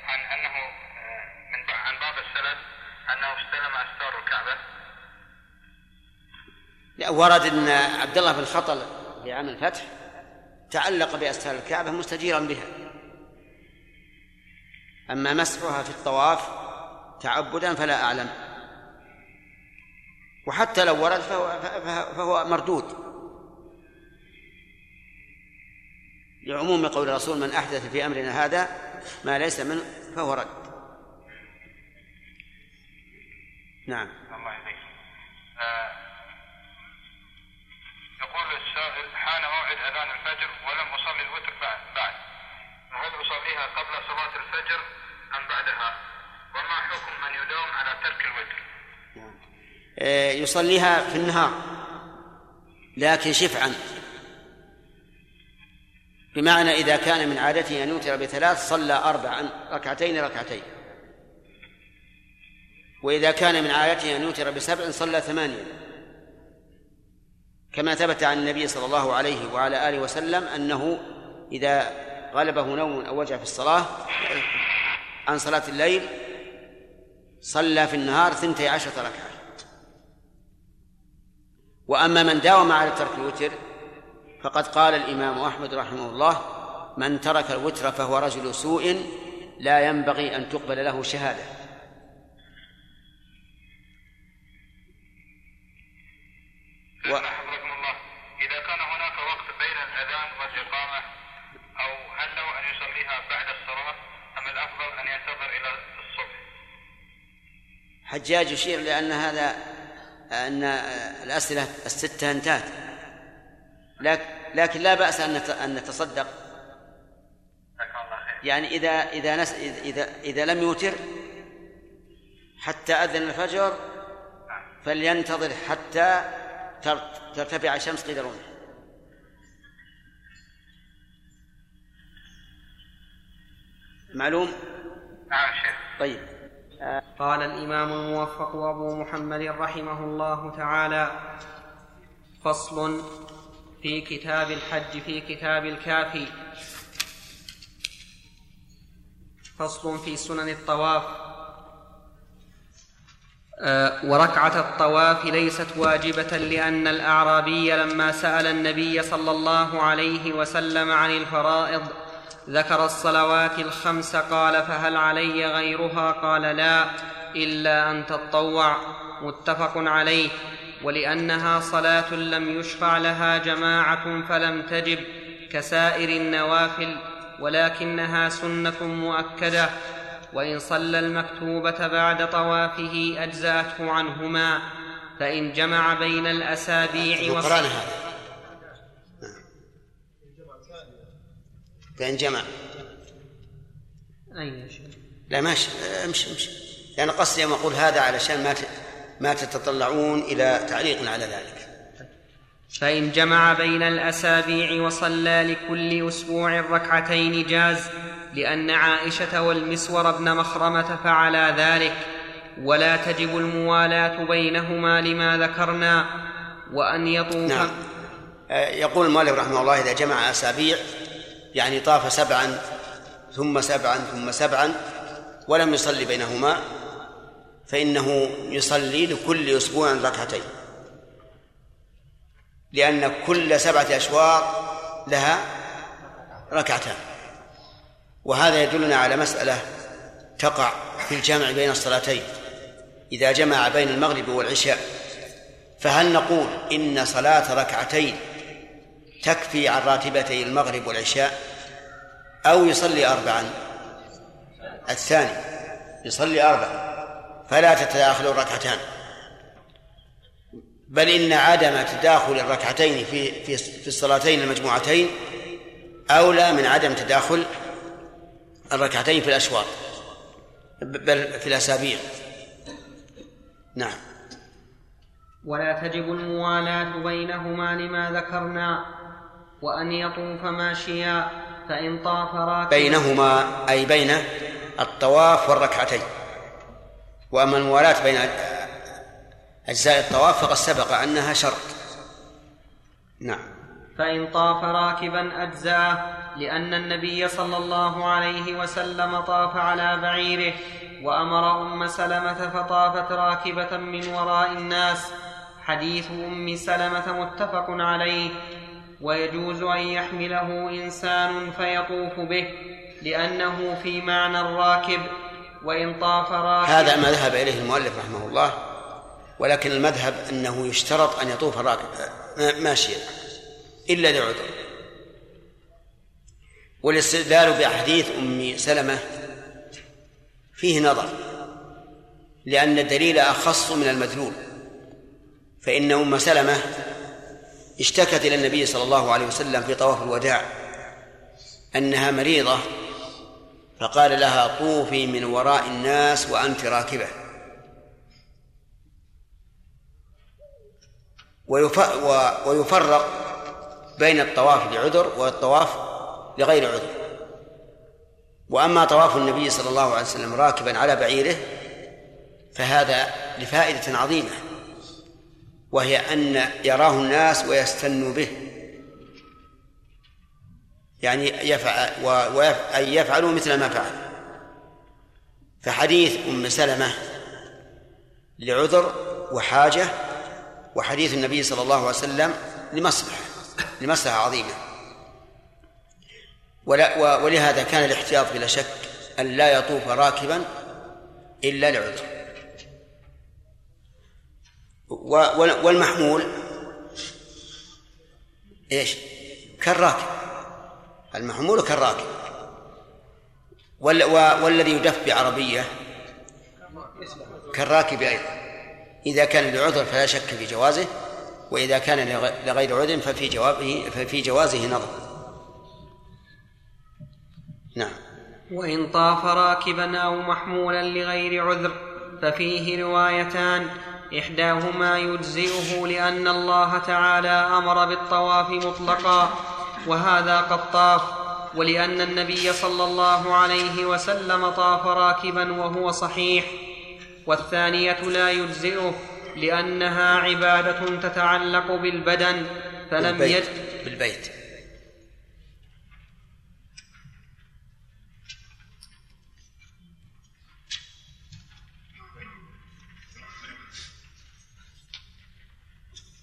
عن أنه آه، من عن بعض السلف أنه استلم أستار الكعبة؟ لا ورد إن عبد الله بن خطل في عام الفتح تعلق بأستار الكعبة مستجيرا بها أما مسحها في الطواف تعبدا فلا أعلم وحتى لو ورد فهو, فهو- مردود لعموم قول الرسول من أحدث في أمرنا هذا ما ليس منه فهو رد نعم الله. آه، يقول السائل حان موعد أذان الفجر ولم أصلي الوتر بعد أصليها قبل صلاة الفجر أم بعدها؟ وما حكم من يداوم على ترك الوتر؟ آه، يصليها في النهار لكن شفعا. بمعنى إذا كان من عادته أن يوتر بثلاث صلى أربعا ركعتين ركعتين. وإذا كان من عادته أن يوتر بسبع صلى ثمانيا كما ثبت عن النبي صلى الله عليه وعلى آله وسلم أنه إذا غلبه نوم أو وجع في الصلاة عن صلاة الليل صلى في النهار ثنتي عشرة ركعة. وأما من داوم على ترك الوتر فقد قال الإمام أحمد رحمه الله من ترك الوتر فهو رجل سوء لا ينبغي أن تقبل له شهادة و... حفظكم الله إذا كان هناك وقت بين الأذان والإقامة أو هل له أن يصليها بعد الصلاة أم الأفضل أن ينتظر إلى الصبح؟ حجاج يشير لأن هذا أن الأسئلة الستة انتهت. لكن لا بأس أن نت- أن نتصدق. يعني إذا إذا نس إذا إذا لم يوتر حتى أذن الفجر فلينتظر حتى تر- ترتفع الشمس قيد رمح معلوم؟ نعم شيخ. طيب. قال الإمام الموفق أبو محمد رحمه الله تعالى فصل في كتاب الحج في كتاب الكافي فصل في سنن الطواف. آه، وركعة الطواف ليست واجبة لأن الأعرابي لما سأل النبي صلى الله عليه وسلم عن الفرائض ذكر الصلوات الخمس قال فهل علي غيرها؟ قال لا إلا أن تطوع. متفق عليه. ولأنها صلاة لم يشفع لها جماعة فلم تجب كسائر النوافل ولكنها سنة مؤكدة. وإن صلى المكتوبة بعد طوافه أجزأته عنهما فإن جمع بين الأسابيع قرانا هذا. فإن جمع. أين يا شيخ؟ لا ماشي امشي امشي. لأن قصدي يوم أقول هذا علشان ما ما تتطلعون إلى تعليق على ذلك. فإن جمع بين الأسابيع وصلى لكل أسبوع ركعتين جاز لأن عائشة والمسور بن مخرمة فعلا ذلك. ولا تجب الموالاة بينهما لما ذكرنا وأن يطوف نعم. آه، يقول المؤلف رحمه الله إذا جمع أسابيع يعني طاف سبعا ثم سبعا ثم سبعا ولم يصلي بينهما فإنه يصلي لكل أسبوع ركعتين. لأن كل سبعة أشواط لها ركعتان. وهذا يدلنا على مسألة تقع في الجمع بين الصلاتين. إذا جمع بين المغرب والعشاء فهل نقول إن صلاة ركعتين تكفي عن راتبتي المغرب والعشاء أو يصلي أربعا. الثاني يصلي أربعا. فلا تتداخل الركعتان. بل إن عدم تداخل الركعتين في في في الصلاتين المجموعتين أولى من عدم تداخل الركعتين في الأشواط. بل في الأسابيع. نعم. ولا تجب الموالاة بينهما لما ذكرنا. وأن يطوف ماشيا فإن طاف راكبا. بينهما أي بين الطواف والركعتين. وأما الموالاة بين أجزاء الطواف فقد سبق أنها شرط. نعم. فإن طاف راكبا أجزاه لأن النبي صلى الله عليه وسلم طاف على بعيره وأمر أم سلمة فطافت راكبة من وراء الناس. حديث أم سلمة متفق عليه. ويجوز أن يحمله إنسان فيطوف به لأنه في معنى الراكب وإن طاف راكب هذا ما ذهب إليه المؤلف رحمه الله ولكن المذهب أنه يشترط أن يطوف الراكب. ماشيا إلا لعذر. والاستدلال بأحاديث أم سلمة فيه نظر لأن الدليل أخص من المدلول فإن أم سلمة اشتكت إلى النبي صلى الله عليه وسلم في طواف الوداع أنها مريضة فقال لها طوفي من وراء الناس وأنت راكبة. ويفرق بين الطواف لعذر والطواف لغير عذر. وأما طواف النبي صلى الله عليه وسلم راكبا على بعيره فهذا لفائدة عظيمة. وهي أن يراه الناس ويستنوا به. يعني يفعل أن يفعلوا مثل ما فعل. فحديث أم سلمة لعذر وحاجة وحديث النبي صلى الله عليه وسلم لمصلحة لمصلحة عظيمة. ولهذا كان الاحتياط بلا شك أن لا يطوف راكبا إلا لعذر. والمحمول إيش؟ كالراكب. المحمول كالراكب. والذي يدف بعربية كالراكب أيضا. إذا كان لعذر فلا شك في جوازه وإذا كان لغ- لغير عذر ففي جوابه ففي جوازه نظر. نعم. وإن طاف راكبا أو محمولا لغير عذر ففيه روايتان. إحداهما يجزئه لأن الله تعالى أمر بالطواف مطلقا وهذا قد طاف ولأن النبي صلى الله عليه وسلم طاف راكبا وهو صحيح. والثانية لا يجزئه لأنها عبادة تتعلق بالبدن فلم بالبيت. يج بالبيت.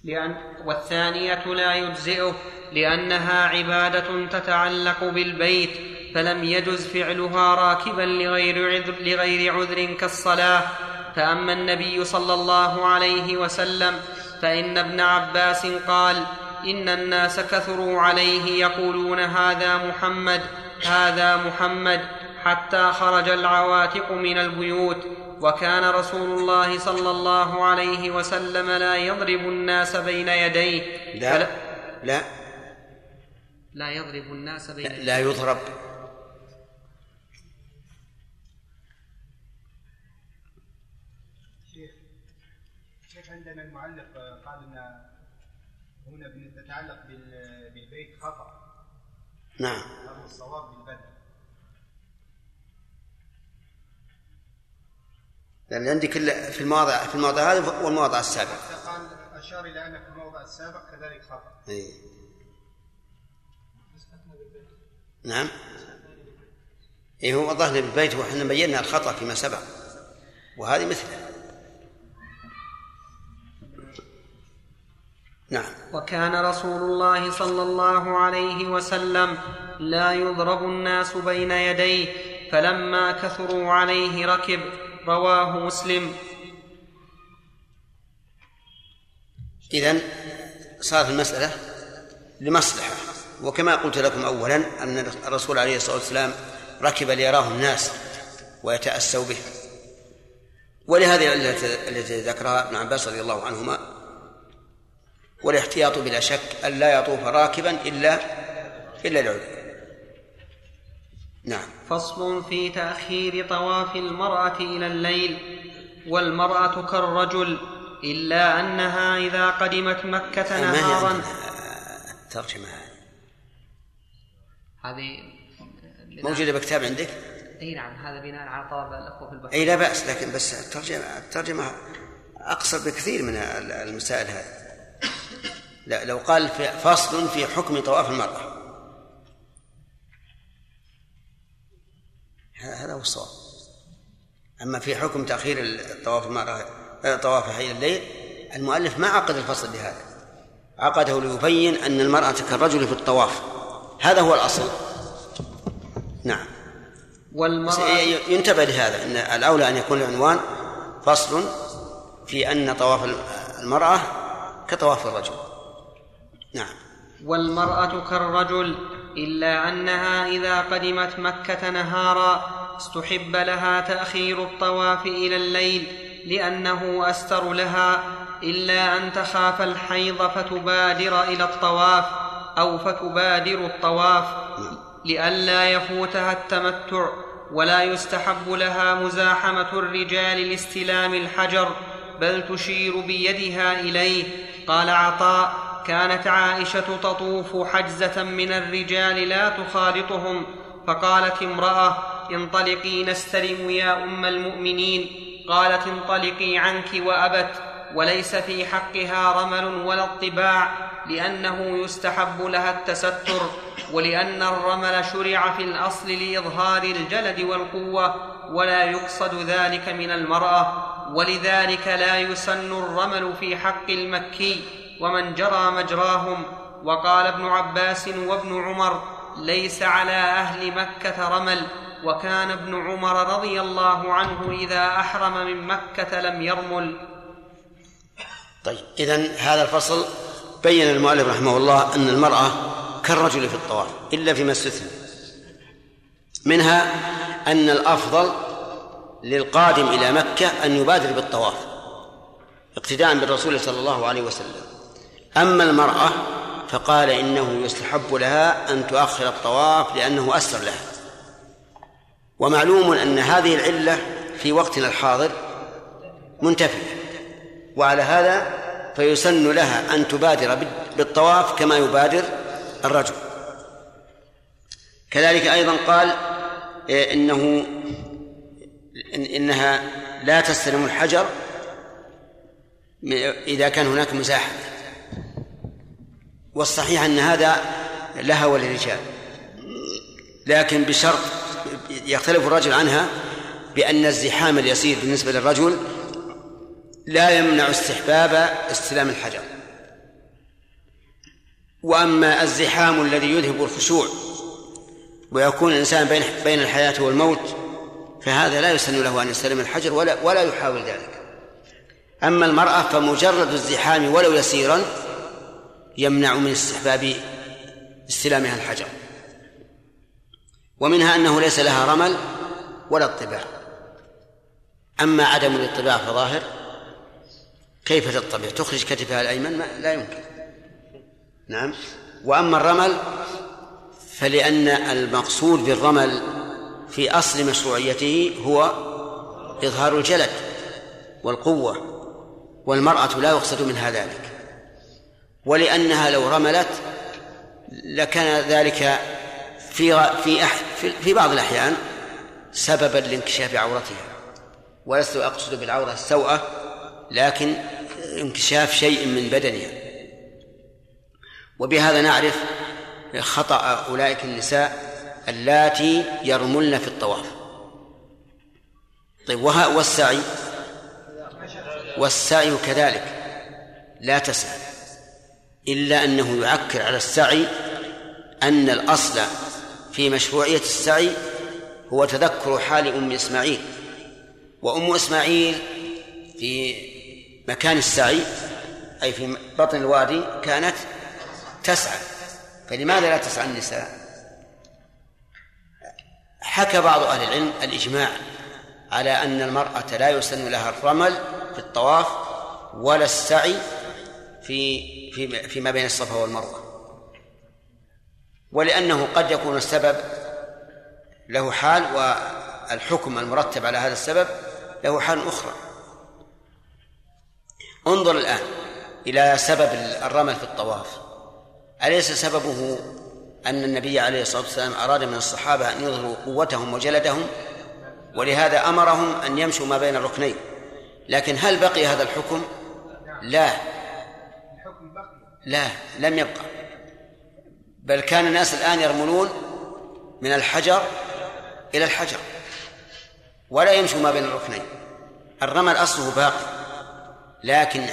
لأن والثانية لا يجزئه لأنها عبادة تتعلق بالبيت فلم يجز فعلها راكبا لغير عذر, لغير عذر كالصلاة. فأما النبي صلى الله عليه وسلم فإن ابن عباس قال إن الناس كثروا عليه يقولون هذا محمد هذا محمد حتى خرج العواتق من البيوت. وكان رسول الله صلى الله عليه وسلم لا يضرب الناس بين يديه. لا. فلا- لا. لا يضرب الناس بين يديه. لا يضرب. شيخ شيخ عندنا المعلق قال إن هنا بال- بالبيت خطأ. نعم. هذا الصواب بالبدن لأن عندك إلا في المواضع في الموضع هذا والموضع السابق. قال أشار إلى انه في الموضع السابق كذلك خطا أي. نعم. إيه هو ظهر بالبيت وإحنا بينا الخطأ فيما سبق. وهذه مثله نعم. وكان رسول الله صلى الله عليه وسلم لا يضرب الناس بين يديه فلما كثروا عليه ركب رواه مسلم. إذن صارت المسألة لمصلحة. وكما قلت لكم أولا أن الرسول عليه الصلاة والسلام ركب ليراه الناس ويتأسوا به. ولهذه العلة التي ذكرها ابن عباس رضي الله عنهما والاحتياط بلا شك أن لا يطوف راكبا إلا إلا لعذر. نعم. فصل في تأخير طواف المرأة إلى الليل والمرأة كالرجل إلا أنها إذا قدمت مكة نهارا. عندنا الترجمة هذه موجودة بكتاب عندك؟ إي نعم هذا بناء على طلب الأخوة في البحث إي لا بأس لكن بس الترجمة الترجمة أقصر بكثير من المسائل هذه. لا لو قال فصل في حكم طواف المرأة. هذا هو الصواب. أما في حكم تأخير الطواف المرأة طوافها إلى الليل المؤلف ما عقد الفصل لهذا عقده ليبين أن المرأة كالرجل في الطواف. هذا هو الأصل. نعم. والمرأة ينتبه لهذا إن الأولى أن يكون العنوان فصل في أن طواف المرأة كطواف الرجل. نعم. والمرأة كالرجل إلا أنها إذا قدمت مكة نهارا استحب لها تأخير الطواف إلى الليل لأنه أستر لها إلا أن تخاف الحيض فتبادر إلى الطواف أو فتبادر الطواف لئلا يفوتها التمتع ولا يستحب لها مزاحمة الرجال لاستلام الحجر بل تشير بيدها إليه. قال عطاء كانت عائشة تطوف حجزة من الرجال لا تخالطهم فقالت امرأة انطلقي نستلم يا أم المؤمنين. قالت انطلقي عنك وأبت وليس في حقها رمل ولا اطباع لأنه يستحب لها التستر ولأن الرمل شرع في الأصل لإظهار الجلد والقوة ولا يقصد ذلك من المرأة ولذلك لا يسن الرمل في حق المكي. ومن جرى مجراهم وقال ابن عباس وابن عمر ليس على أهل مكة رمل وكان ابن عمر رضي الله عنه إذا أحرم من مكة لم يرمل. طيب اذا هذا الفصل بين المؤلف رحمه الله أن المرأة كالرجل في الطواف إلا فيما استثنى. منها أن الأفضل للقادم إلى مكة أن يبادر بالطواف اقتداء بالرسول صلى الله عليه وسلم. أما المرأة فقال إنه يستحب لها أن تؤخر الطواف لأنه أسر لها. ومعلوم أن هذه العلة في وقتنا الحاضر منتفية وعلى هذا فيسن لها أن تبادر بالطواف كما يبادر الرجل. كذلك أيضا قال إيه، إنه إنها لا تستلم الحجر إذا كان هناك مزاحمة. والصحيح أن هذا لها وللرجال. لكن بشرط يختلف الرجل عنها بأن الزحام اليسير بالنسبة للرجل لا يمنع استحباب استلام الحجر. وأما الزحام الذي يذهب الخشوع ويكون الإنسان بين بين الحياة والموت فهذا لا يسن له أن يستلم الحجر ولا ولا يحاول ذلك. أما المرأة فمجرد الزحام ولو يسيرا يمنع من استحباب استلامها الحجر. ومنها أنه ليس لها رمل ولا اطباع. أما عدم الاطباع فظاهر. كيف تطبع؟ تخرج كتفها الأيمن؟ لا يمكن. نعم. وأما الرمل فلأن المقصود بالرمل في أصل مشروعيته هو إظهار الجلد والقوة والمرأة لا يقصد منها ذلك. ولأنها لو رملت لكان ذلك في في في بعض الأحيان سببا لانكشاف عورتها. ولست أقصد بالعورة السوءة لكن انكشاف شيء من بدنها. وبهذا نعرف خطأ أولئك النساء اللاتي يرملن في الطواف. طيب والسعي والسعي كذلك لا تسعى. إلا أنه يعكر على السعي أن الأصل في مشروعية السعي هو تذكر حال أم إسماعيل. وأم إسماعيل في مكان السعي أي في بطن الوادي كانت تسعى. فلماذا لا تسعى النساء؟ حكى بعض أهل العلم الإجماع على أن المرأة لا يسن لها الرمل في الطواف ولا السعي في في فيما بين الصفا والمروة. ولأنه قد يكون السبب له حال والحكم المرتب على هذا السبب له حال أخرى. انظر الآن إلى سبب الرمل في الطواف. أليس سببه أن النبي عليه الصلاة والسلام أراد من الصحابة أن يظهروا قوتهم وجلدهم؟ ولهذا أمرهم أن يمشوا ما بين الركنين. لكن هل بقي هذا الحكم؟ لا. لا لم يبقى. بل كان الناس الآن يرملون من الحجر إلى الحجر ولا يمشوا ما بين الركنين. الرمل أصله باقي لكن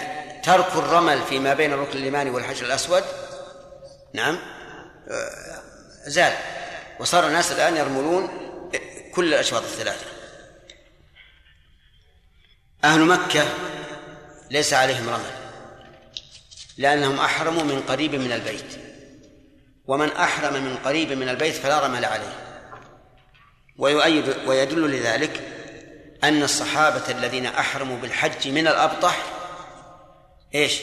ترك الرمل فيما بين الركن اليماني والحجر الأسود نعم آه، زال. وصار الناس الآن يرملون كل الأشواط الثلاثة. أهل مكة ليس عليهم رمل. لأنهم أحرموا من قريب من البيت. ومن أحرم من قريب من البيت فلا رمل عليه. ويؤيد ويدل لذلك أن الصحابة الذين أحرموا بالحج من الأبطح إيش؟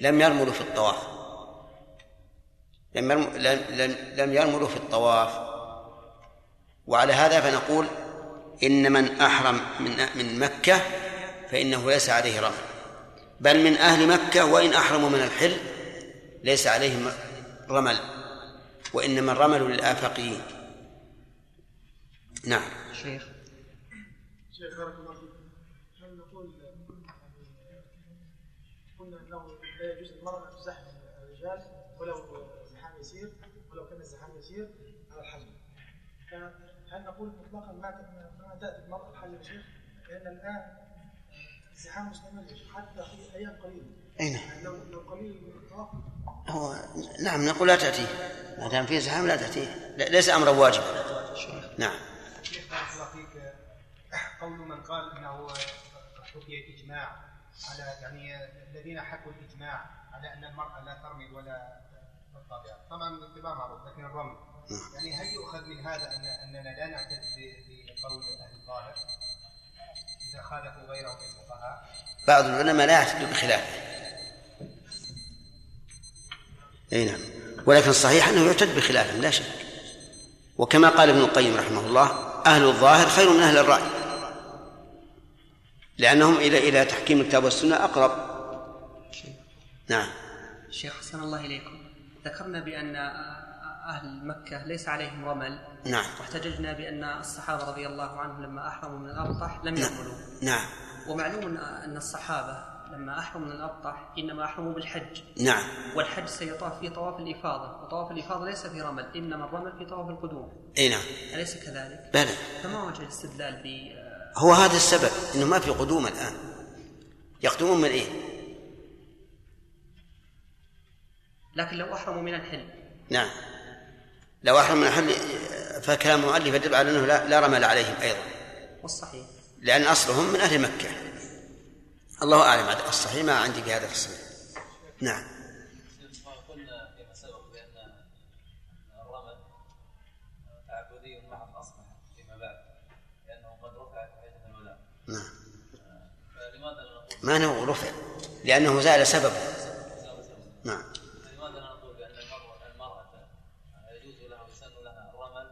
لم يرملوا في الطواف. لم لم يرملوا في الطواف. وعلى هذا فنقول إن من أحرم من من مكة فإنه ليس عليه رمل. بل من أهل مكة وإن أحرموا من الحل ليس عليهم رمل وإنما الرمل للآفاقيين نعم. شيخ. شيخ بارك الله فيك. هل نقول قلنا إنه لا يجوز للمراه أن تزحم الرجال ولو زحام يسير ولو كان الزحام يسير على الحجم فهل نقول مطلقا ما تأتي المرأة الحج يا شيخ؟ لأن الآن الزحام مستمر حتى في أيام قليلة. أي نعم. يعني لو لو قليل هو نعم نقول لا تأتيه. ما دام فيه زحام لا تأتيه. ليس أمرا واجبا. نعم. شيخ بارك الله فيك. قول من قال إنه حكي إجماع على يعني الذين حكوا الإجماع على أن المرأة لا ترمي ولا تطبع طبعا الاتباع معروف لكن الرمي. يعني هل يؤخذ من هذا ان أننا لا نعتد بقول أهل الظاهر؟ إذا خالفوا غيرهم من الفقهاء. بعض العلماء لا يعتد بخلافه أي نعم. ولكن الصحيح أنه يعتد بخلافهم لا شك. وكما قال ابن القيم رحمه الله أهل الظاهر خير من أهل الرأي. لأنهم إلى إلى تحكيم الكتاب والسنة أقرب. نعم. شيخ حسن الله إليكم. ذكرنا بأن أهل مكة ليس عليهم رمل. نعم. واحتججنا بأن الصحابة رضي الله عنهم لما أحرموا من الأبطح لم نعم. يرملوا نعم. ومعلوم أن الصحابة لما أحرموا من الأبطح إنما أحرموا بالحج. نعم. والحج سيطاف في طواف الإفاضة وطواف الإفاضة ليس في رمل إنما الرمل في طواف القدوم. أي نعم. أليس كذلك؟ بلى. فما وجه الاستدلال ب هو هذا السبب إنه ما في قدوم الآن. يقدمون من إيه؟ لكن لو أحرموا من الحل نعم. لو أحرم من الحل فكلام المؤلف يدل على أنه لا, لا رمل عليهم أيضا. والصحيح. لأن أصلهم من أهل مكة. الله أعلم. عاد الصحيح ما عندي في هذا التصريح. نعم. قلنا فيما سبق بان الرمل تعبدي محض اصبح فيما بعد لأنه قد رفع حيث الولاء نعم. فلماذا لا نقول ما انه رفع؟ لأنه زال سببه. نعم فلماذا لا نقول بان المرأة المرأة يجوز لها ويسن لها الرمل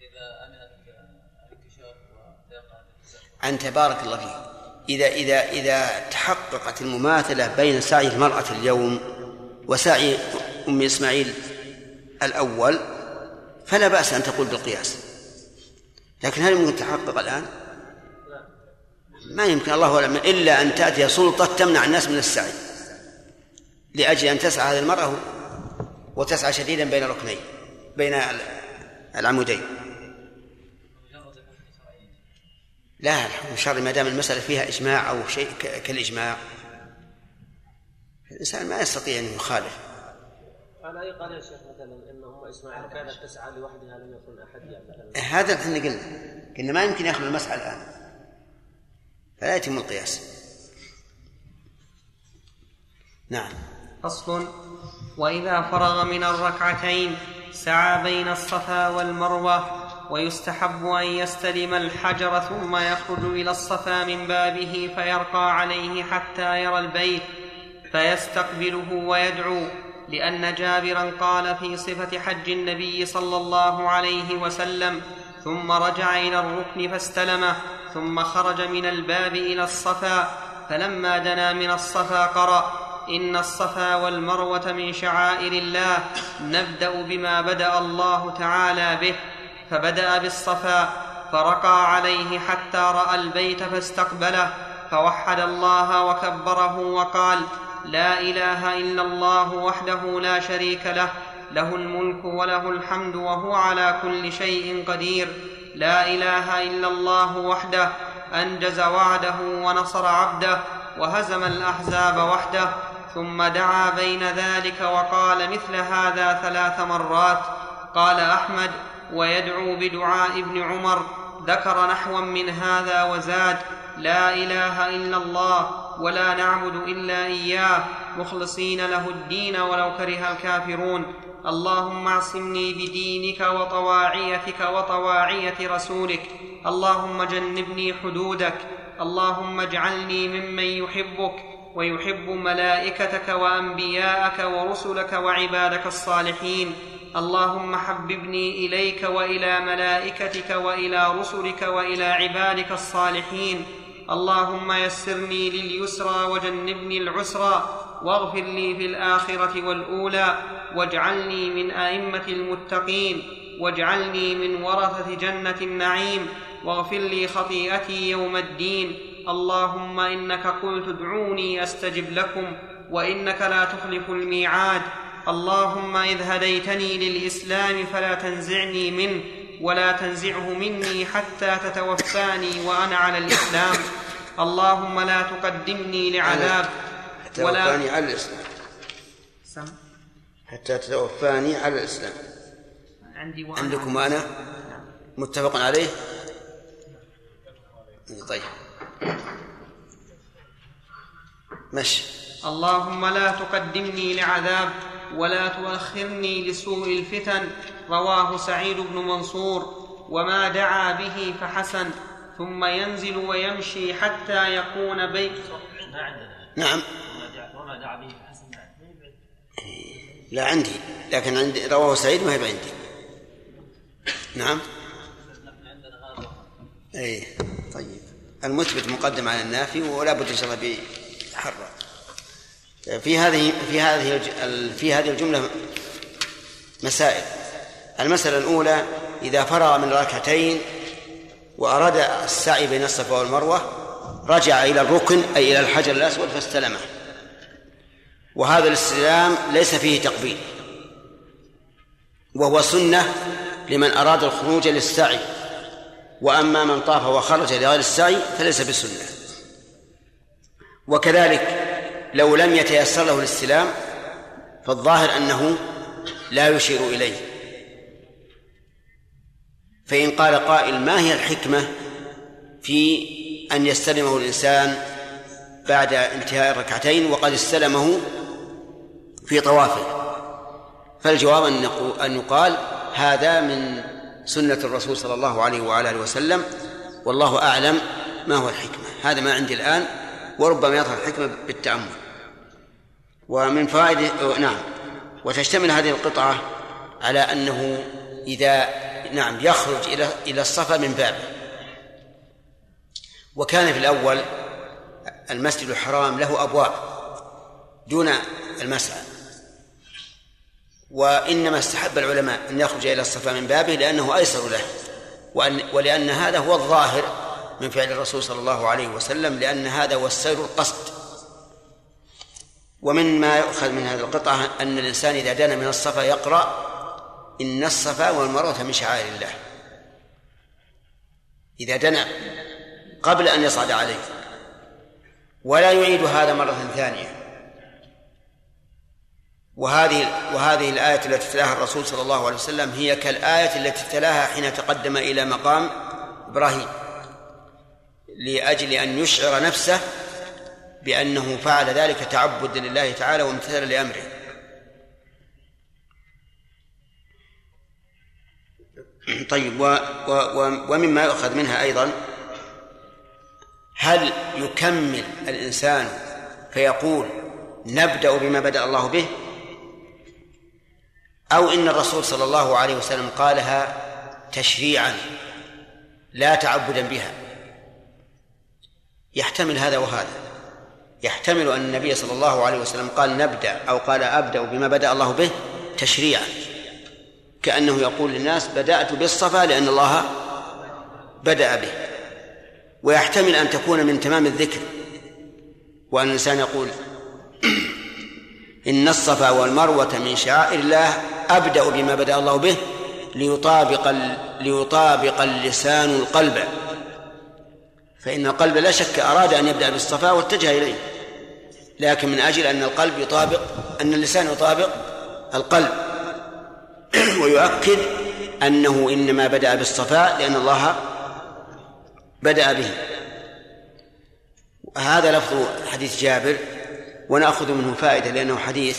اذا امنت الانكشاف وتيقنت النساء أنت بارك الله فيك إذا إذا إذا تحققت المماثلة بين سعي المرأة اليوم وسعي أم إسماعيل الأول فلا بأس أن تقول بالقياس. لكن هل يمكن تحقق الآن؟ ما يمكن الله أعلم إلا أن تأتي سلطة تمنع الناس من السعي لأجل أن تسعى هذه المرأة وتسعى شديدا بين ركنين بين العمودين. لا الحكم الشرعي ما دام المسألة فيها إجماع أو شيء ك- كالإجماع الإنسان ما يستطيع أن يخالف. على أي قال يا شيخ مثلا ان ام اسماعيل كانت تسعى لوحدها لم يكن أحد يعني مثلا؟ هذا إحنا قلنا. قلنا ما يمكن يخلو المسعى الآن. فلا يتم القياس. نعم. فصل وإذا فرغ من الركعتين سعى بين الصفا والمروة ويستحب أن يستلم الحجر ثم يخرج إلى الصفا من بابه فيرقى عليه حتى يرى البيت فيستقبله ويدعو لأن جابرا قال في صفة حج النبي صلى الله عليه وسلم ثم رجع إلى الركن فاستلمه ثم خرج من الباب إلى الصفا فلما دنا من الصفا قرأ إن الصفا والمروة من شعائر الله نبدأ بما بدأ الله تعالى به فبدأ بالصفا فرقى عليه حتى رأى البيت فاستقبله فوحد الله وكبره وقال لا إله إلا الله وحده لا شريك له له الملك وله الحمد وهو على كل شيء قدير لا إله إلا الله وحده أنجز وعده ونصر عبده وهزم الأحزاب وحده ثم دعا بين ذلك وقال مثل هذا ثلاث مرات قال أحمد ويدعو بدعاء ابن عمر ذكر نحوا من هذا وزاد لا إله إلا الله ولا نعبد إلا إياه مخلصين له الدين ولو كره الكافرون. اللهم اعصمني بدينك وطواعيتك وطواعية رسولك. اللهم جنبني حدودك. اللهم اجعلني ممن يحبك ويحب ملائكتك وأنبياءك ورسلك وعبادك الصالحين. اللهم حببني إليك وإلى ملائكتك وإلى رسلك وإلى عبادك الصالحين. اللهم يسرني لليسرى وجنبني العسرى واغفر لي في الآخرة والأولى واجعلني من أئمة المتقين واجعلني من ورثة جنة النعيم واغفر لي خطيئتي يوم الدين. اللهم إنك قلت ادعوني أستجب لكم وإنك لا تخلف الميعاد. اللهم إذ هديتني للإسلام فلا تنزعني منه ولا تنزعه مني حتى تتوفاني وأنا على الإسلام. اللهم لا تقدمني لعذاب حتى توفاني على الإسلام. سم. حتى تتوفاني على الإسلام. عندي وأنا. عندكم أنا؟ متفق عليه؟ طيب. مشي اللهم لا تقدمني لعذاب ولا تؤخرني لسوء الفتن رواه سعيد بن منصور وما دعا به فحسن ثم ينزل ويمشي حتى يكون بيت. ما عندنا نعم. وما دعا- به فحسن. لا عندي لكن عندي رواه سعيد ما هي عندي نعم. اي طيب. المثبت مقدم على النافي ولا بد إن شاء الله بحرة في هذه في هذه في هذه الجملة مسائل. المسألة الأولى إذا فرغ من ركعتين وأراد السعي بين الصفا والمروة رجع إلى الركن أي إلى الحجر الأسود فاستلمه. وهذا الاستلام ليس فيه تقبيل. وهو سنة لمن أراد الخروج للسعي. وأما من طاف وخرج لغير السعي فليس بسنة. وكذلك لو لم يتيسر له الاستلام فالظاهر أنه لا يشير إليه. فإن قال قائل ما هي الحكمة في أن يستلمه الإنسان بعد انتهاء الركعتين وقد استلمه في طوافه؟ فالجواب أن يقال هذا من سنة الرسول صلى الله عليه وعلى آله وسلم والله أعلم ما هو الحكمة. هذا ما عندي الآن وربما يظهر الحكمة بالتأمل. ومن فوائد نعم وتشتمل هذه القطعة على أنه إذا نعم يخرج إلى إلى الصفا من بابه. وكان في الأول المسجد الحرام له أبواب دون المسعى. وإنما استحب العلماء أن يخرج إلى الصفا من بابه لأنه أيسر له وأن ولأن هذا هو الظاهر من فعل الرسول صلى الله عليه وسلم لأن هذا هو السير القصد. ومن ما يؤخذ من هذه القطعة أن الإنسان إذا دنا من الصفا يقرأ إن الصفا والمروة من شعائر الله. إذا دنا قبل أن يصعد عليه ولا يعيد هذا مرة ثانية. وهذه وهذه الآية التي تلاها الرسول صلى الله عليه وسلم هي كالآية التي تلاها حين تقدم إلى مقام إبراهيم لأجل أن يشعر نفسه بأنه فعل ذلك تعبدا لله تعالى وامتثالا لأمره. طيب و و و ومما يؤخذ منها أيضا هل يكمل الإنسان فيقول نبدأ بما بدأ الله به؟ أو إن الرسول صلى الله عليه وسلم قالها تشريعا لا تعبدا بها. يحتمل هذا وهذا. يحتمل أن النبي صلى الله عليه وسلم قال نبدأ أو قال أبدأ بما بدأ الله به تشريعا. كأنه يقول للناس بدأت بالصفا لأن الله بدأ به. ويحتمل أن تكون من تمام الذكر. وأن الإنسان يقول إن الصفا والمروة من شعائر الله أبدأ بما بدأ الله به ليطابق. ليطابق اللسان القلب. فإن القلب لا شك أراد أن يبدأ بالصفا واتجه إليه. لكن من أجل أن القلب يطابق أن اللسان يطابق القلب. *clears throat* ويؤكد أنه إنما بدأ بالصفاء لأن الله بدأ به. هذا لفظ حديث جابر ونأخذ منه فائدة لأنه حديث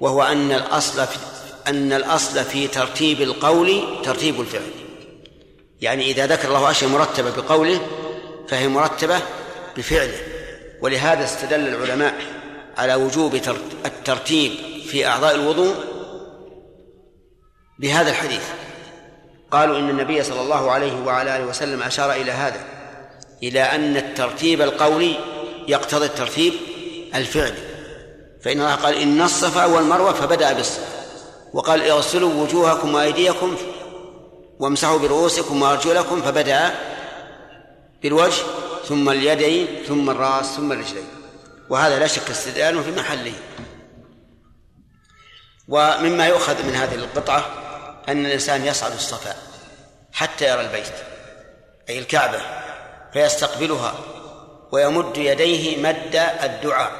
وهو أن الأصل في أن الأصل في ترتيب القول ترتيب الفعل. يعني إذا ذكر الله أشياء مرتبة بقوله فهي مرتبة بفعله. ولهذا استدل العلماء على وجوب الترتيب في أعضاء الوضوء بهذا الحديث. قالوا إن النبي صلى الله عليه وعلى آله وسلم أشار إلى هذا إلى أن الترتيب القولي يقتضي الترتيب الفعلي. فإن الله قال إن الصفا والمروة فبدأ بالصفا وقال اغسلوا وجوهكم وأيديكم وامسحوا برؤوسكم وأرجلكم فبدأ بالوجه ثم اليدين ثم الرأس ثم الرجلين. وهذا لا شك استدلال في محله. ومما يؤخذ من هذه القطعة أن الإنسان يصعد الصفا حتى يرى البيت أي الكعبة فيستقبلها ويمد يديه مد الدعاء.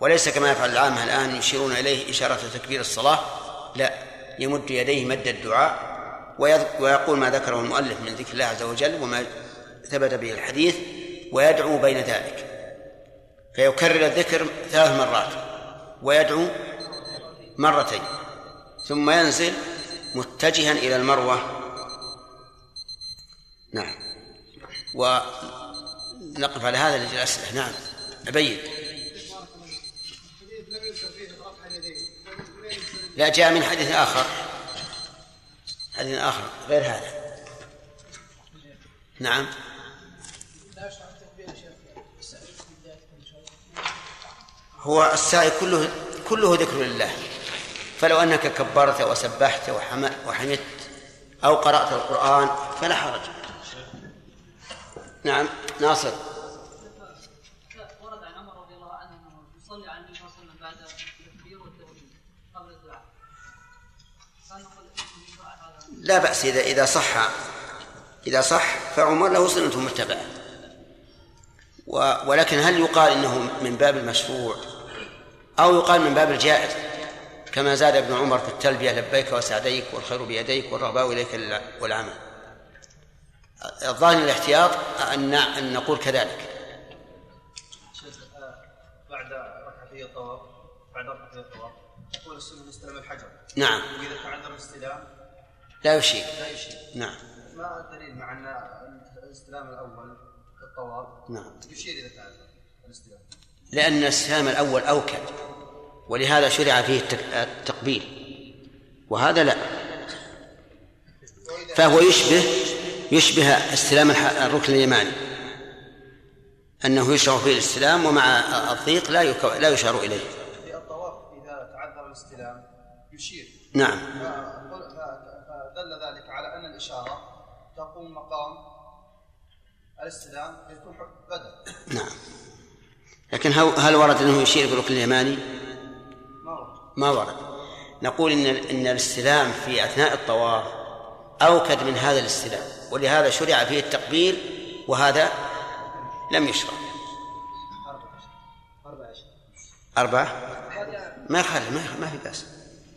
وليس كما يفعل العامة الآن يشيرون إليه إشارة تكبير الصلاة لا يمد يديه مد الدعاء ويقول ما ذكره المؤلف من ذكر الله عز وجل وما ثبت به الحديث ويدعو بين ذلك. فيكرر الذكر ثلاث مرات ويدعو مرتين ثم ينزل متجها إلى المروة. نعم. ونقف على هذا لجل الأسئلة نعم. أبين. لا جاء من حديث آخر. حديث آخر غير هذا. نعم. هو السعي كله كله ذكر لله. فلو أنك كبرت وسبحت وحم- وحمدت أو قرأت القرآن فلا حرج. نعم ناصر. ورد عن عمر رضي الله عنه أنه يصلي على النبي صلى الله عليه وسلم بعد التكبير قبل الدعاء. لا بأس إذا إذا صح إذا صح فعمر له سنة متبعة. ولكن هل يقال إنه من باب المشروع أو يقال من باب الجائز كما زاد ابن عمر في التلبية لبيك وسعديك والخير بيديك والرغباء إليك الع- والعمل. الظاهر الاحتياط أن أن نقول كذلك. آه، بعد ركعتي الطواف بعد ركعتي الطواف يقول نستلم الحجر. نعم. وإذا تعذر الاستلام لا يشير. لا يشير. نعم. ما الدليل مع أن الاستلام الأول في الطواف نعم. يشير اذا تعذر الاستلام؟ لأن السهام الأول أوكد ولهذا شرع فيه التقبيل. وهذا لا. فهو يشبه يشبه استلام الركن اليماني. أنه يشرع فيه الاستلام ومع الضيق لا لا يشار إليه. في الطواف إذا تعذر الاستلام يشير. نعم. فدل ذلك على أن الإشارة تقوم مقام الاستلام يكون بدل. نعم. لكن هل هل ورد أنه يشير بالركن اليماني؟ ما ورد. نقول إن إن الاستلام في أثناء الطواف أوكد من هذا الاستلام ولهذا شرع فيه التقبيل وهذا لم يشرع. أربعة؟ ما يخالف ما ما في بأس.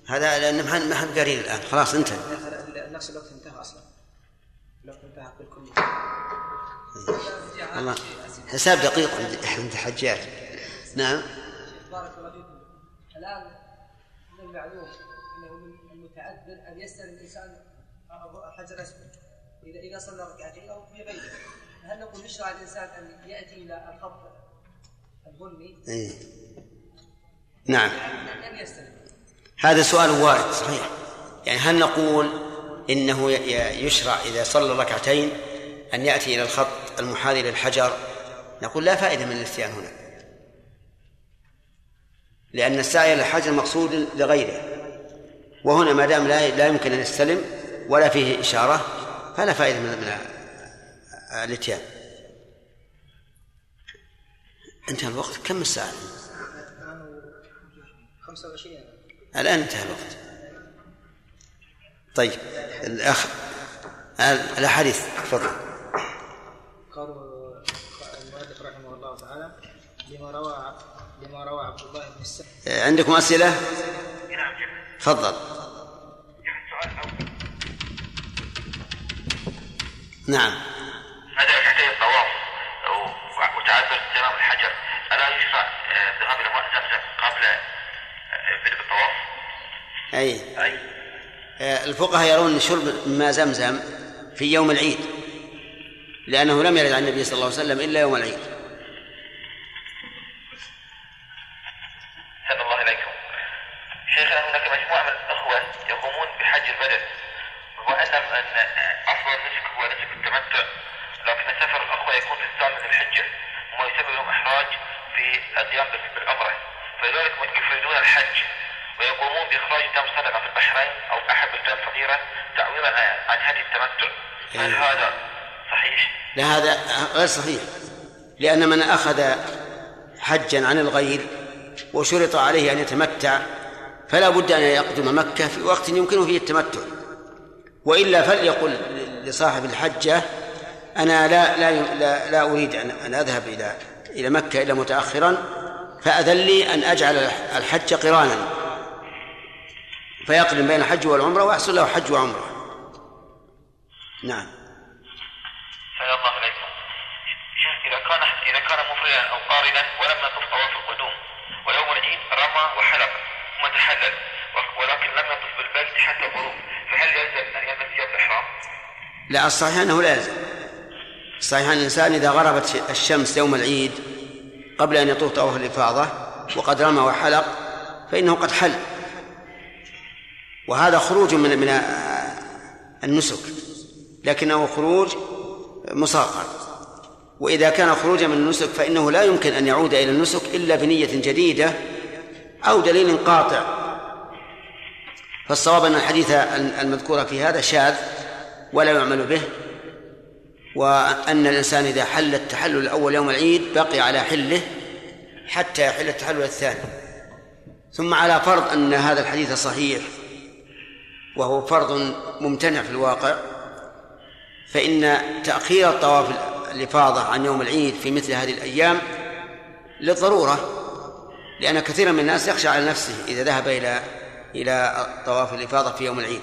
هذا لأن ما حد قارين الآن. خلاص انتهى. نفس الوقت انتهى أصلا. الوقت انتهى بالكل الله. حساب دقيق عند عند الحجاج. نعم. بارك الله فيكم. الآن من المعلوم أنه من المتعذر أن يستلم الإنسان الحجر الاسود اذا إذا صلى ركعتين أو في غيره هل نقول يشرع الإنسان أن يأتي إلى الخط البني إيه. نعم. لم يستلم هذا سؤال وارد صحيح. يعني هل نقول إنه يشرع إذا صلى ركعتين أن يأتي إلى الخط المحاذي للحجر؟ نقول لا فائدة من الاتيان هنا. لأن السعي إلى الحجر مقصود لغيره. وهنا ما دام لا لا يمكن أن يستلم ولا فيه إشارة فلا فائدة من الاتيان. انتهى الوقت. كم الساعة؟ 25 الآن انتهى الوقت. طيب الأخ الأحاديث تفضل. الله تعالى لما روى لما روى عبد الله بن السعد عندكم أسئلة؟ تفضل. نعم هذا ركعتي الطواف و- وتعذر استلام الحجر. ألا يشرع آه، الذهاب إلى ماء زمزم قبل آه، بدء الطواف؟ أي. أي. آه، الفقهاء يرون شرب ماء زمزم في يوم العيد لأنه لم يرد عن النبي صلى الله عليه وسلم إلا يوم العيد. إليكم شيخنا هناك مجموعة من الأخوة يقومون بحج البدن وأن أن أفضل نسك هو نسك التمتع لكن سفر الأخوة يكون في الثامن من الحجة وما يسبب لهم إحراج في القيام بال- بالعمرة فلذلك يفردون الحج ويقومون بإخراج دم صدقة في البحرين أو أحد البلدان الفقيرة تعويضا عن- هدي التمتع هل أي. هذا صحيح؟ لا هذا غير صحيح لأن من أخذ حجا عن الغير وشرط عليه أن يتمتع فلا بد أن يقدم مكة في وقت يمكنه فيه التمتع. وإلا فليقل لصاحب الحجة أنا لا لا لا, لا أريد أن أن أذهب إلى إلى مكة إلا متأخرا فأذن لي أن أجعل الحج قرانا. فيقرن بين الحج والعمرة ويحصل له حج وعمرة. نعم. الله إذا كان إذا كان مفردا أو قارنا ولم يطف طواف القدوم ويوم العيد رمى وحلق ثم تحلل ولكن لم يطف بالبيت حتى الغروب فهل يلزم أن يلبس ثياب الإحرام؟ لا الصحيح أنه لا يلزم. الصحيح أن الإنسان إذا غربت الشمس يوم العيد قبل أن يطوف طواف الإفاضة وقد رمى وحلق فإنه قد حل. وهذا خروج من من النسك لكنه خروج مصغر وإذا كان خروجا من النسك فإنه لا يمكن أن يعود إلى النسك إلا بنية جديدة أو دليل قاطع. فالصواب أن الحديث المذكور في هذا شاذ ولا يعمل به وأن الإنسان إذا حل التحلل الأول يوم العيد بقي على حله حتى يحل التحلل الثاني. ثم على فرض أن هذا الحديث صحيح وهو فرض ممتنع في الواقع فإن تأخير الطواف الإفاضة عن يوم العيد في مثل هذه الأيام للضرورة لأن كثيرا من الناس يخشى على نفسه إذا ذهب إلى إلى طواف الإفاضة في يوم العيد.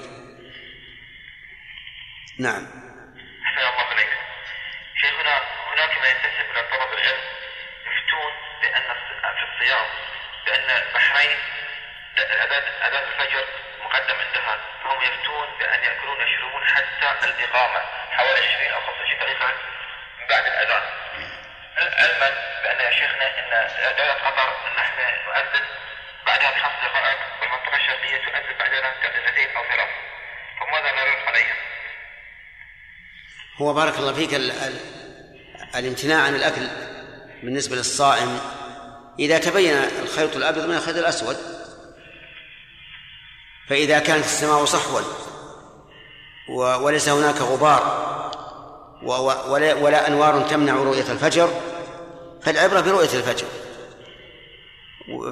نعم. أحسن الله عليكم شيخنا هناك من ينتسب إلى طلب العلم يفتون بأن في الصيام بأن البحرين أذان أذان الفجر مقدم عندها. فهم يفتون بأن يأكلون ويشربون حتى الإقامة حوالي 20 أو 25 دقيقة من بعد الأذان. علما بأن يا شيخنا أن دولة قطر أن إحنا نؤذن بعدها بخمس دقائق والمنطقة الشرقية تؤذن بعدها دقيقتين أو ثلاث فماذا نرد عليهم؟ هو بارك الله فيك ال ال الامتناع عن الأكل بالنسبة للصائم. إذا تبين الخيط الأبيض من الخيط الأسود فإذا كانت السماء صحوا وليس هناك غبار ولا, ولا أنوار تمنع رؤية الفجر فالعبرة برؤية الفجر.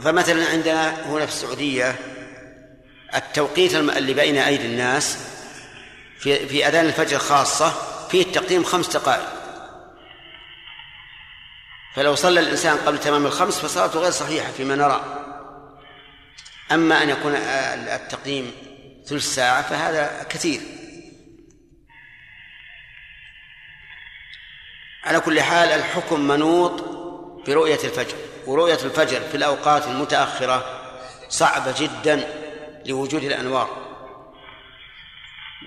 فمثلا عندنا هنا في السعودية التوقيت اللي بين أيدي الناس في في أذان الفجر خاصة فيه التقديم خمس دقائق. فلو صلى الإنسان قبل تمام الخمس فصلاته غير صحيحة فيما نرى. أما أن يكون التقديم ثلث ساعة فهذا كثير. على كل حال الحكم منوط برؤية الفجر ورؤية الفجر في الأوقات المتأخرة صعبة جدا لوجود الأنوار.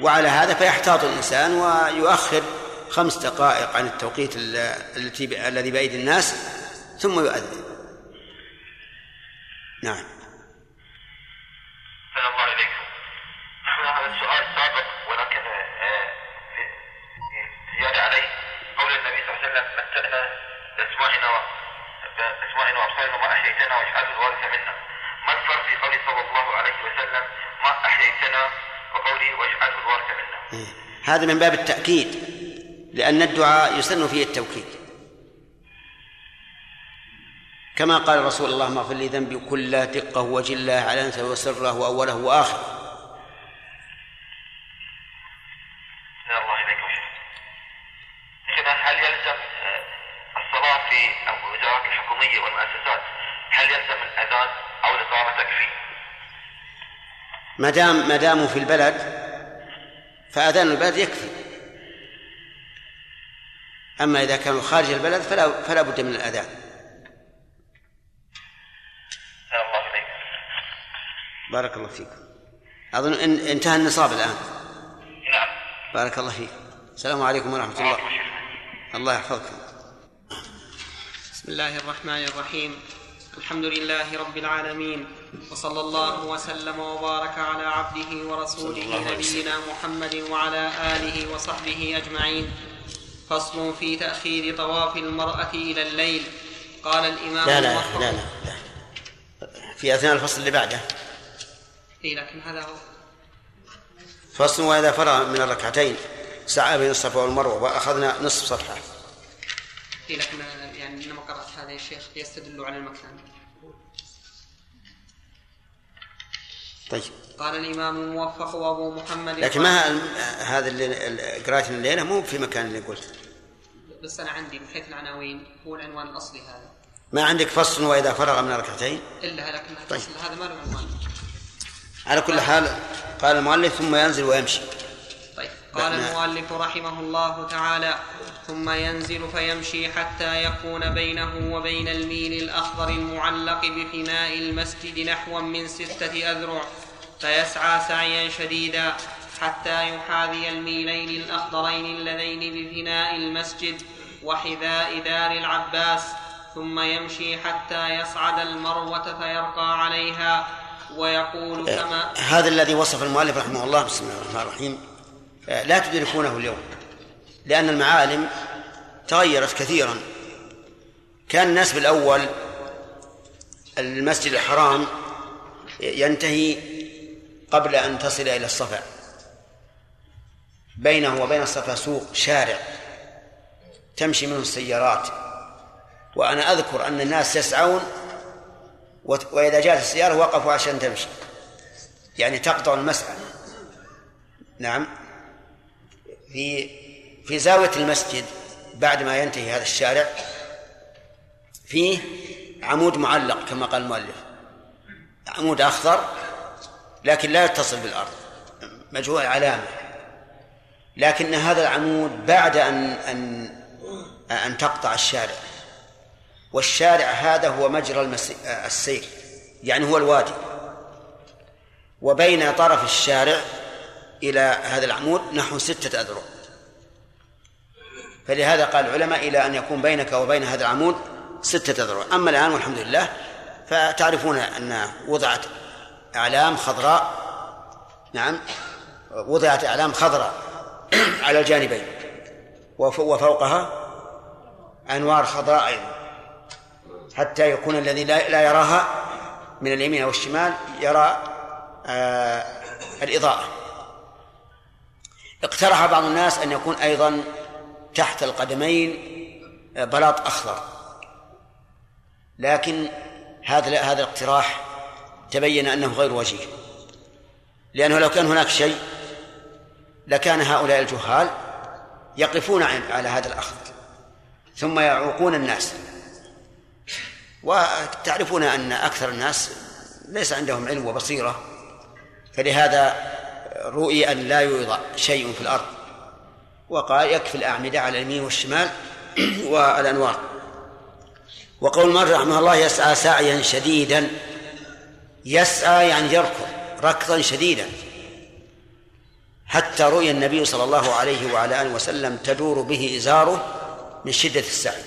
وعلى هذا فيحتاط الإنسان ويؤخر خمس دقائق عن التوقيت التي الذي بأيدي الناس ثم يؤذن. نعم. الله عليكم. نحن هذا السؤال سابق ولكن آه، زيادة عليه. بأسماعنا بأسماعنا وأبصارنا ما أحييتنا واجعله الوارث منا. ما الفرق في قوله صلى الله عليه وسلم؟ ما أحييتنا وقوله واجعله الوارث منا. هذا من باب التأكيد لأن الدعاء يسن فيه التوكيد. كما قال رسول الله اغفر لي ذنبي كله دقة وجلة علانته وسره وأوله واخره الله شيخنا هل يلزم في الوزارات الحكومية والمؤسسات هل يلزم الأذان أو الإقامة تكفي؟ ما دام ما داموا في البلد فأذان البلد يكفي. أما إذا كانوا خارج البلد فلا فلا بد من الأذان. الله بارك الله فيكم أظن إن انتهى النصاب الآن. نعم. بارك الله فيك. السلام عليكم ورحمة الله. الله يحفظكم بسم الله الرحمن الرحيم. الحمد لله رب العالمين. وصلى الله وسلم وبارك على عبده ورسوله نبينا محمد وعلى آله وصحبه أجمعين. فصل في تأخير طواف المرأة إلى الليل. قال الإمام لا لا لا لا, لا. في أثناء الفصل اللي بعده. اي لكن هذا هو. فصل وإذا فرغ من الركعتين. سعى بين الصفا والمروة وأخذنا نصف صفحة. اي لكن قرات هذا يا شيخ يستدل على المكان طيب. قال الإمام الموفق وأبو محمد لكن ما هذا اللي قراءة الليلة مو في مكان اللي قلت. بس أنا عندي من حيث العناوين هو العنوان الأصلي هذا. ما عندك فصل وإذا فرغ من الركعتين؟ إلا لكن طيب. هذا ما له عنوان. على كل حال قال المؤلف ثم ينزل ويمشي. قال نعم. المؤلف رحمه الله تعالى ثم ينزل فيمشي حتى يكون بينه وبين الميل الأخضر المعلق بفناء المسجد نحوا من ستة أذرع فيسعى سعيا شديدا حتى يحاذي الميلين الأخضرين اللذين بفناء المسجد وحذاء دار العباس ثم يمشي حتى يصعد المروة فيرقى عليها ويقول كما هذا الذي وصف المؤلف رحمه الله بسم الله الرحمن الرحيم آه، لا تدركونه اليوم لأن المعالم تغيرت كثيرا. كان الناس بالأول المسجد الحرام ينتهي قبل أن تصل إلى الصفا. بينه وبين الصفا سوق شارع تمشي منه السيارات. وأنا أذكر أن الناس يسعون وإذا جاءت السيارة وقفوا عشان تمشي. يعني تقطع المسعى. نعم. في في زاوية المسجد بعد ما ينتهي هذا الشارع فيه عمود معلق كما قال المؤلف. عمود أخضر لكن لا يتصل بالأرض مجهول علامة. لكن هذا العمود بعد أن أن أن تقطع الشارع. والشارع هذا هو مجرى السير يعني هو الوادي. وبين طرف الشارع إلى هذا العمود نحو ستة أذرع. فلهذا قال العلماء إلى أن يكون بينك وبين هذا العمود ستة أذرع. أما الآن والحمد لله فتعرفون أن وضعت أعلام خضراء. نعم وضعت أعلام خضراء على الجانبين وفوقها أنوار خضراء أيضا. حتى يكون الذي لا يراها من اليمين أو الشمال يرى آه الإضاءة. اقترح بعض الناس أن يكون أيضا تحت القدمين آه، بلاط أخضر. لكن هذا هذا الاقتراح تبين أنه غير وجيه. لأنه لو كان هناك شيء لكان هؤلاء الجهال يقفون على هذا الأخضر ثم يعوقون الناس. وتعرفون أن أكثر الناس ليس عندهم علم وبصيرة فلهذا رؤي أن لا يوضع شيء في الأرض. وقال يكفي الأعمدة على اليمين والشمال *clears throat* والأنوار وقول مر رحمه الله يسعى سعيا شديدا. يسعى يعني يركض ركضا شديدا. حتى رؤي النبي صلى الله عليه وعلى آله وسلم تدور به إزاره من شدة السعي.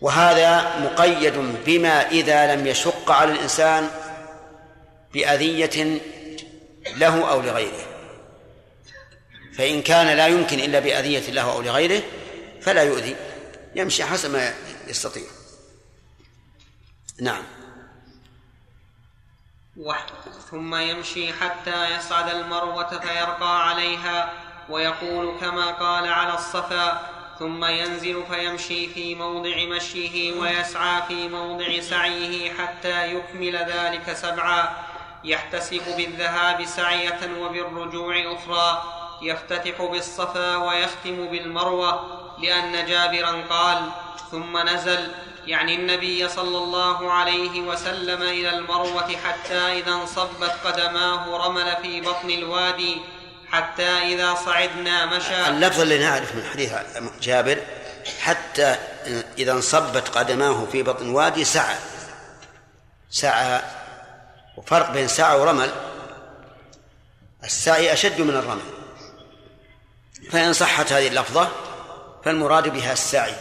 وهذا مقيد بما إذا لم يشق على الإنسان بأذية له أو لغيره. فإن كان لا يمكن إلا بأذية له أو لغيره فلا يؤذي. يمشي حسب ما يستطيع. نعم. ثم يمشي حتى يصعد المروة فيرقى عليها ويقول كما قال على الصفا. ثم ينزل فيمشي في موضع مشيه ويسعى في موضع سعيه حتى يكمل ذلك سبعا. يحتسب بالذهاب سعية وبالرجوع أخرى يفتتح بالصفا ويختم بالمروة لأن جابرا قال ثم نزل. يعني النبي صلى الله عليه وسلم إلى المروة حتى إذا انصبت قدماه رمل في بطن الوادي حتى إذا صعدنا مشى. اللفظ اللي نعرف من حديث جابر حتى إذا انصبت قدماه في بطن الوادي سعى. سعى وفرق بين سعى ورمل السعي أشد من الرمل. فإن صحت هذه اللفظة فالمراد بها السعي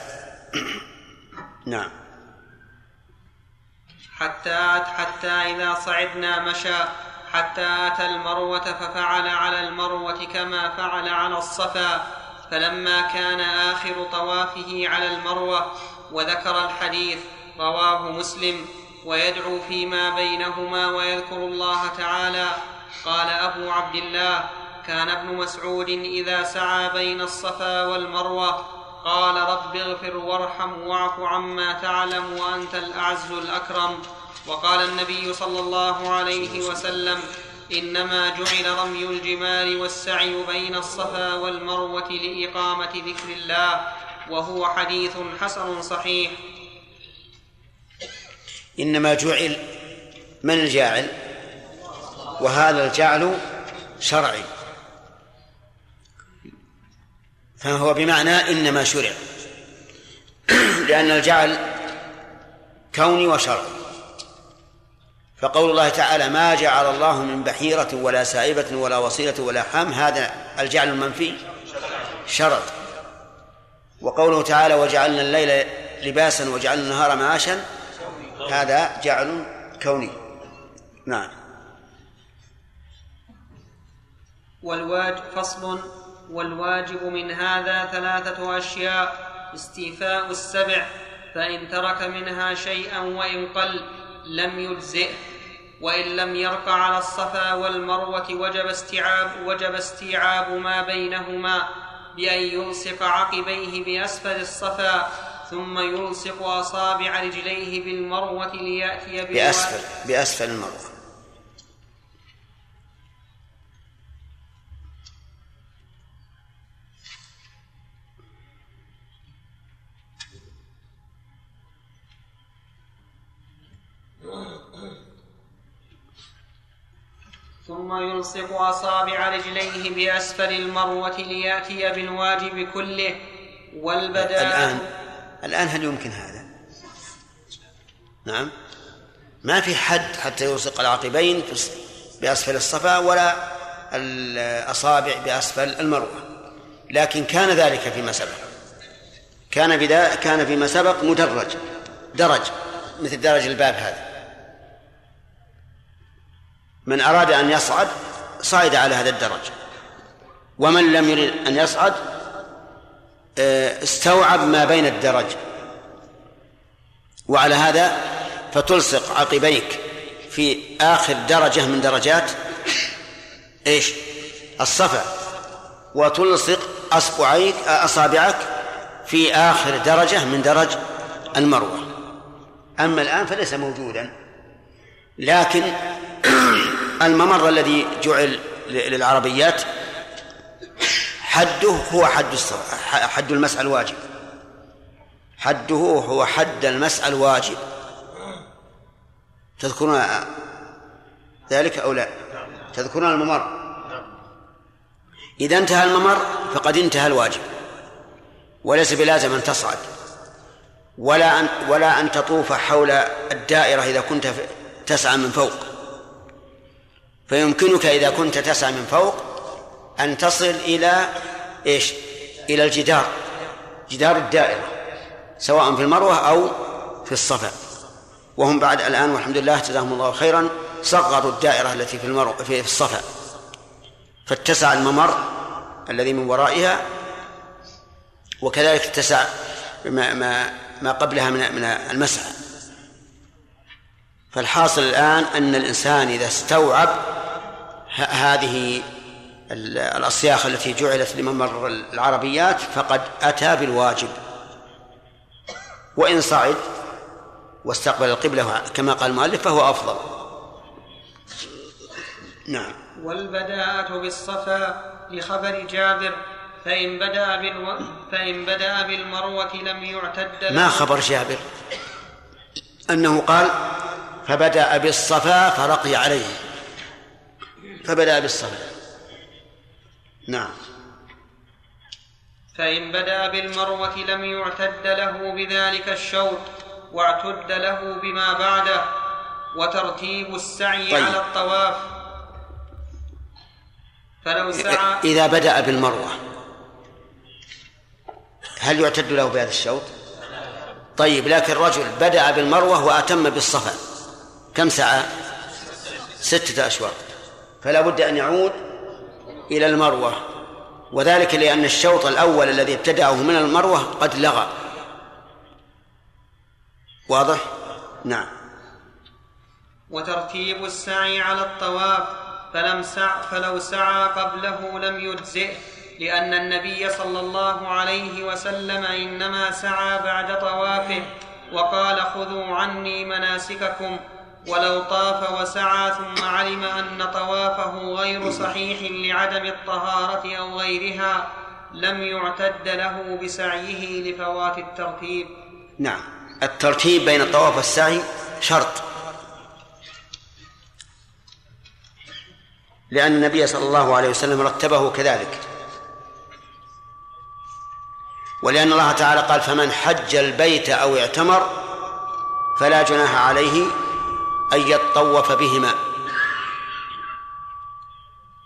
*coughs* نعم. حتى حتى إذا صعدنا مشى حتى أتى المروة ففعل على المروة كما فعل على الصفا. فلما كان آخر طوافه على المروة وذكر الحديث رواه مسلم. ويدعو فيما بينهما ويذكر الله تعالى. قال أبو عبد الله كان ابن مسعود إذا سعى بين الصفا والمروة قال رب اغفر وارحم واعف عما تعلم وأنت الأعز الأكرم. وقال النبي صلى الله عليه وسلم إنما جعل رمي الجمال والسعي بين الصفا والمروة لإقامة ذكر الله وهو حديث حسن صحيح. إنما جعل من الجاعل؟ وهذا الجعل شرعي. فهو بمعنى إنما شرع. *clears throat* لأن الجعل كوني وشرعي. فقول الله تعالى ما جعل الله من بحيرة ولا سائبة ولا وصيلة ولا حام. هذا الجعل المنفي شرط وقوله تعالى وجعلنا الليل لباسا وجعلنا النهار معاشا. هذا جعل كوني. نعم. والواج فصل. والواجب من هذا ثلاثة أشياء. استيفاء السبع. فإن ترك منها شيئا وإن قل لم يجزئه. وإن لم يرق على الصفا والمروة وجب استيعاب وجب استيعاب ما بينهما. بأن يلصق عقبيه بأسفل الصفا. ثم يلصق أصابع رجليه بالمروة ليأتي بالوادي بأسفل بأسفل المروة. ثم يلصق أصابع رجليه بأسفل المروة ليأتي بالواجب كله والبداء الآن الآن هل يمكن هذا؟ نعم. ما في حد حتى يلصق العقبين بأسفل الصفا ولا الأصابع بأسفل المروة لكن كان ذلك فيما سبق. كان بدا كان فيما سبق مدرج. درج. مثل درج الباب هذا. من أراد أن يصعد صعد على هذا الدرج. ومن لم يرد أن يصعد استوعب ما بين الدرج. وعلى هذا فتلصق عقبيك في آخر درجة من درجات إيش؟ الصفا. وتلصق أصبعيك آه، أصابعك في آخر درجة من درج المروة. أما الآن فليس موجودا لكن *clears throat* الممر الذي جعل للعربيات حده هو حد حد المسح الواجب. حده هو حد المسح الواجب. تذكرون ذلك أو لا؟ تذكرون الممر؟ إذا انتهى الممر فقد انتهى الواجب. وليس بلازم أن تصعد. ولا أن ولا أن تطوف حول الدائرة إذا كنت تسعى من فوق. فيمكنك إذا كنت تسعى من فوق أن تصل إلى إيش؟ إلى الجدار. جدار الدائرة سواء في المروة أو في الصفا. وهم بعد الآن والحمد لله جزاهم الله خيرا صغروا الدائرة التي في المروة في الصفا. فاتسع الممر الذي من ورائها وكذلك اتسع ما ما ما قبلها من من المسعى. فالحاصل الآن أن الإنسان إذا استوعب هذه الأصياخ التي جعلت لممر العربيات فقد أتى بالواجب. وإن صعد واستقبل القبلة كما قال المؤلف فهو أفضل. نعم. والبداءة بالصفا لخبر جابر فإن بدأ بالو... فإن بدأ بالمروة لم يعتد ما خبر جابر؟ أنه قال فبدأ بالصفا فرقي عليه. فبدأ بالصفا. نعم فإن بدأ بالمروة لم يعتد له بذلك الشوط واعتد له بما بعده وترتيب السعي طيب. على الطواف فلو سعى إذا بدأ بالمروة هل يعتد له بهذا الشوط؟ طيب لكن رجل بدأ بالمروة وأتم بالصفا كم سعى؟ ستة أشواط فلا بد أن يعود إلى المروة. وذلك لأن الشوط الأول الذي ابتدأه من المروة قد لغى. واضح؟ نعم. وترتيب السعي على الطواف فلم سع فلو سعى قبله لم يجزئه لأن النبي صلى الله عليه وسلم إنما سعى بعد طوافه وقال خذوا عني مناسككم. ولو طاف وسعى ثم علم أن طوافه غير صحيح لعدم الطهارة أو غيرها لم يعتد له بسعيه لفوات الترتيب. نعم. الترتيب بين الطواف والسعي شرط. لأن النبي صلى الله عليه وسلم رتبه كذلك. ولأن الله تعالى قال فمن حج البيت أو اعتمر فلا جناح عليه أن يطوف بهما.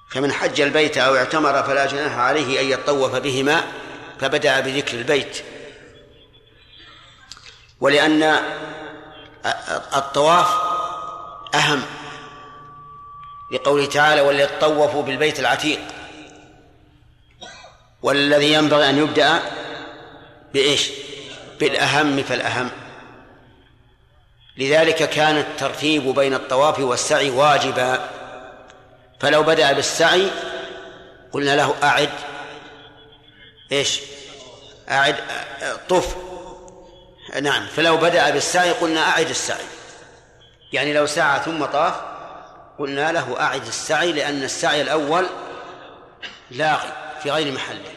فمن حج البيت أو اعتمر فلا جناح عليه أن يطوف بهما فبدأ بذكر البيت. ولأن الطواف أهم لقوله تعالى وليطوفوا بالبيت العتيق والذي ينبغي أن يبدأ بإيش؟ بالأهم فالأهم. لذلك كان الترتيب بين الطواف والسعي واجبا. فلو بدأ بالسعي قلنا له أعد. إيش؟ أعد طف. نعم فلو بدأ بالسعي قلنا أعد السعي. يعني لو سعى ثم طاف قلنا له أعد السعي لأن السعي الأول لاغي في غير محله.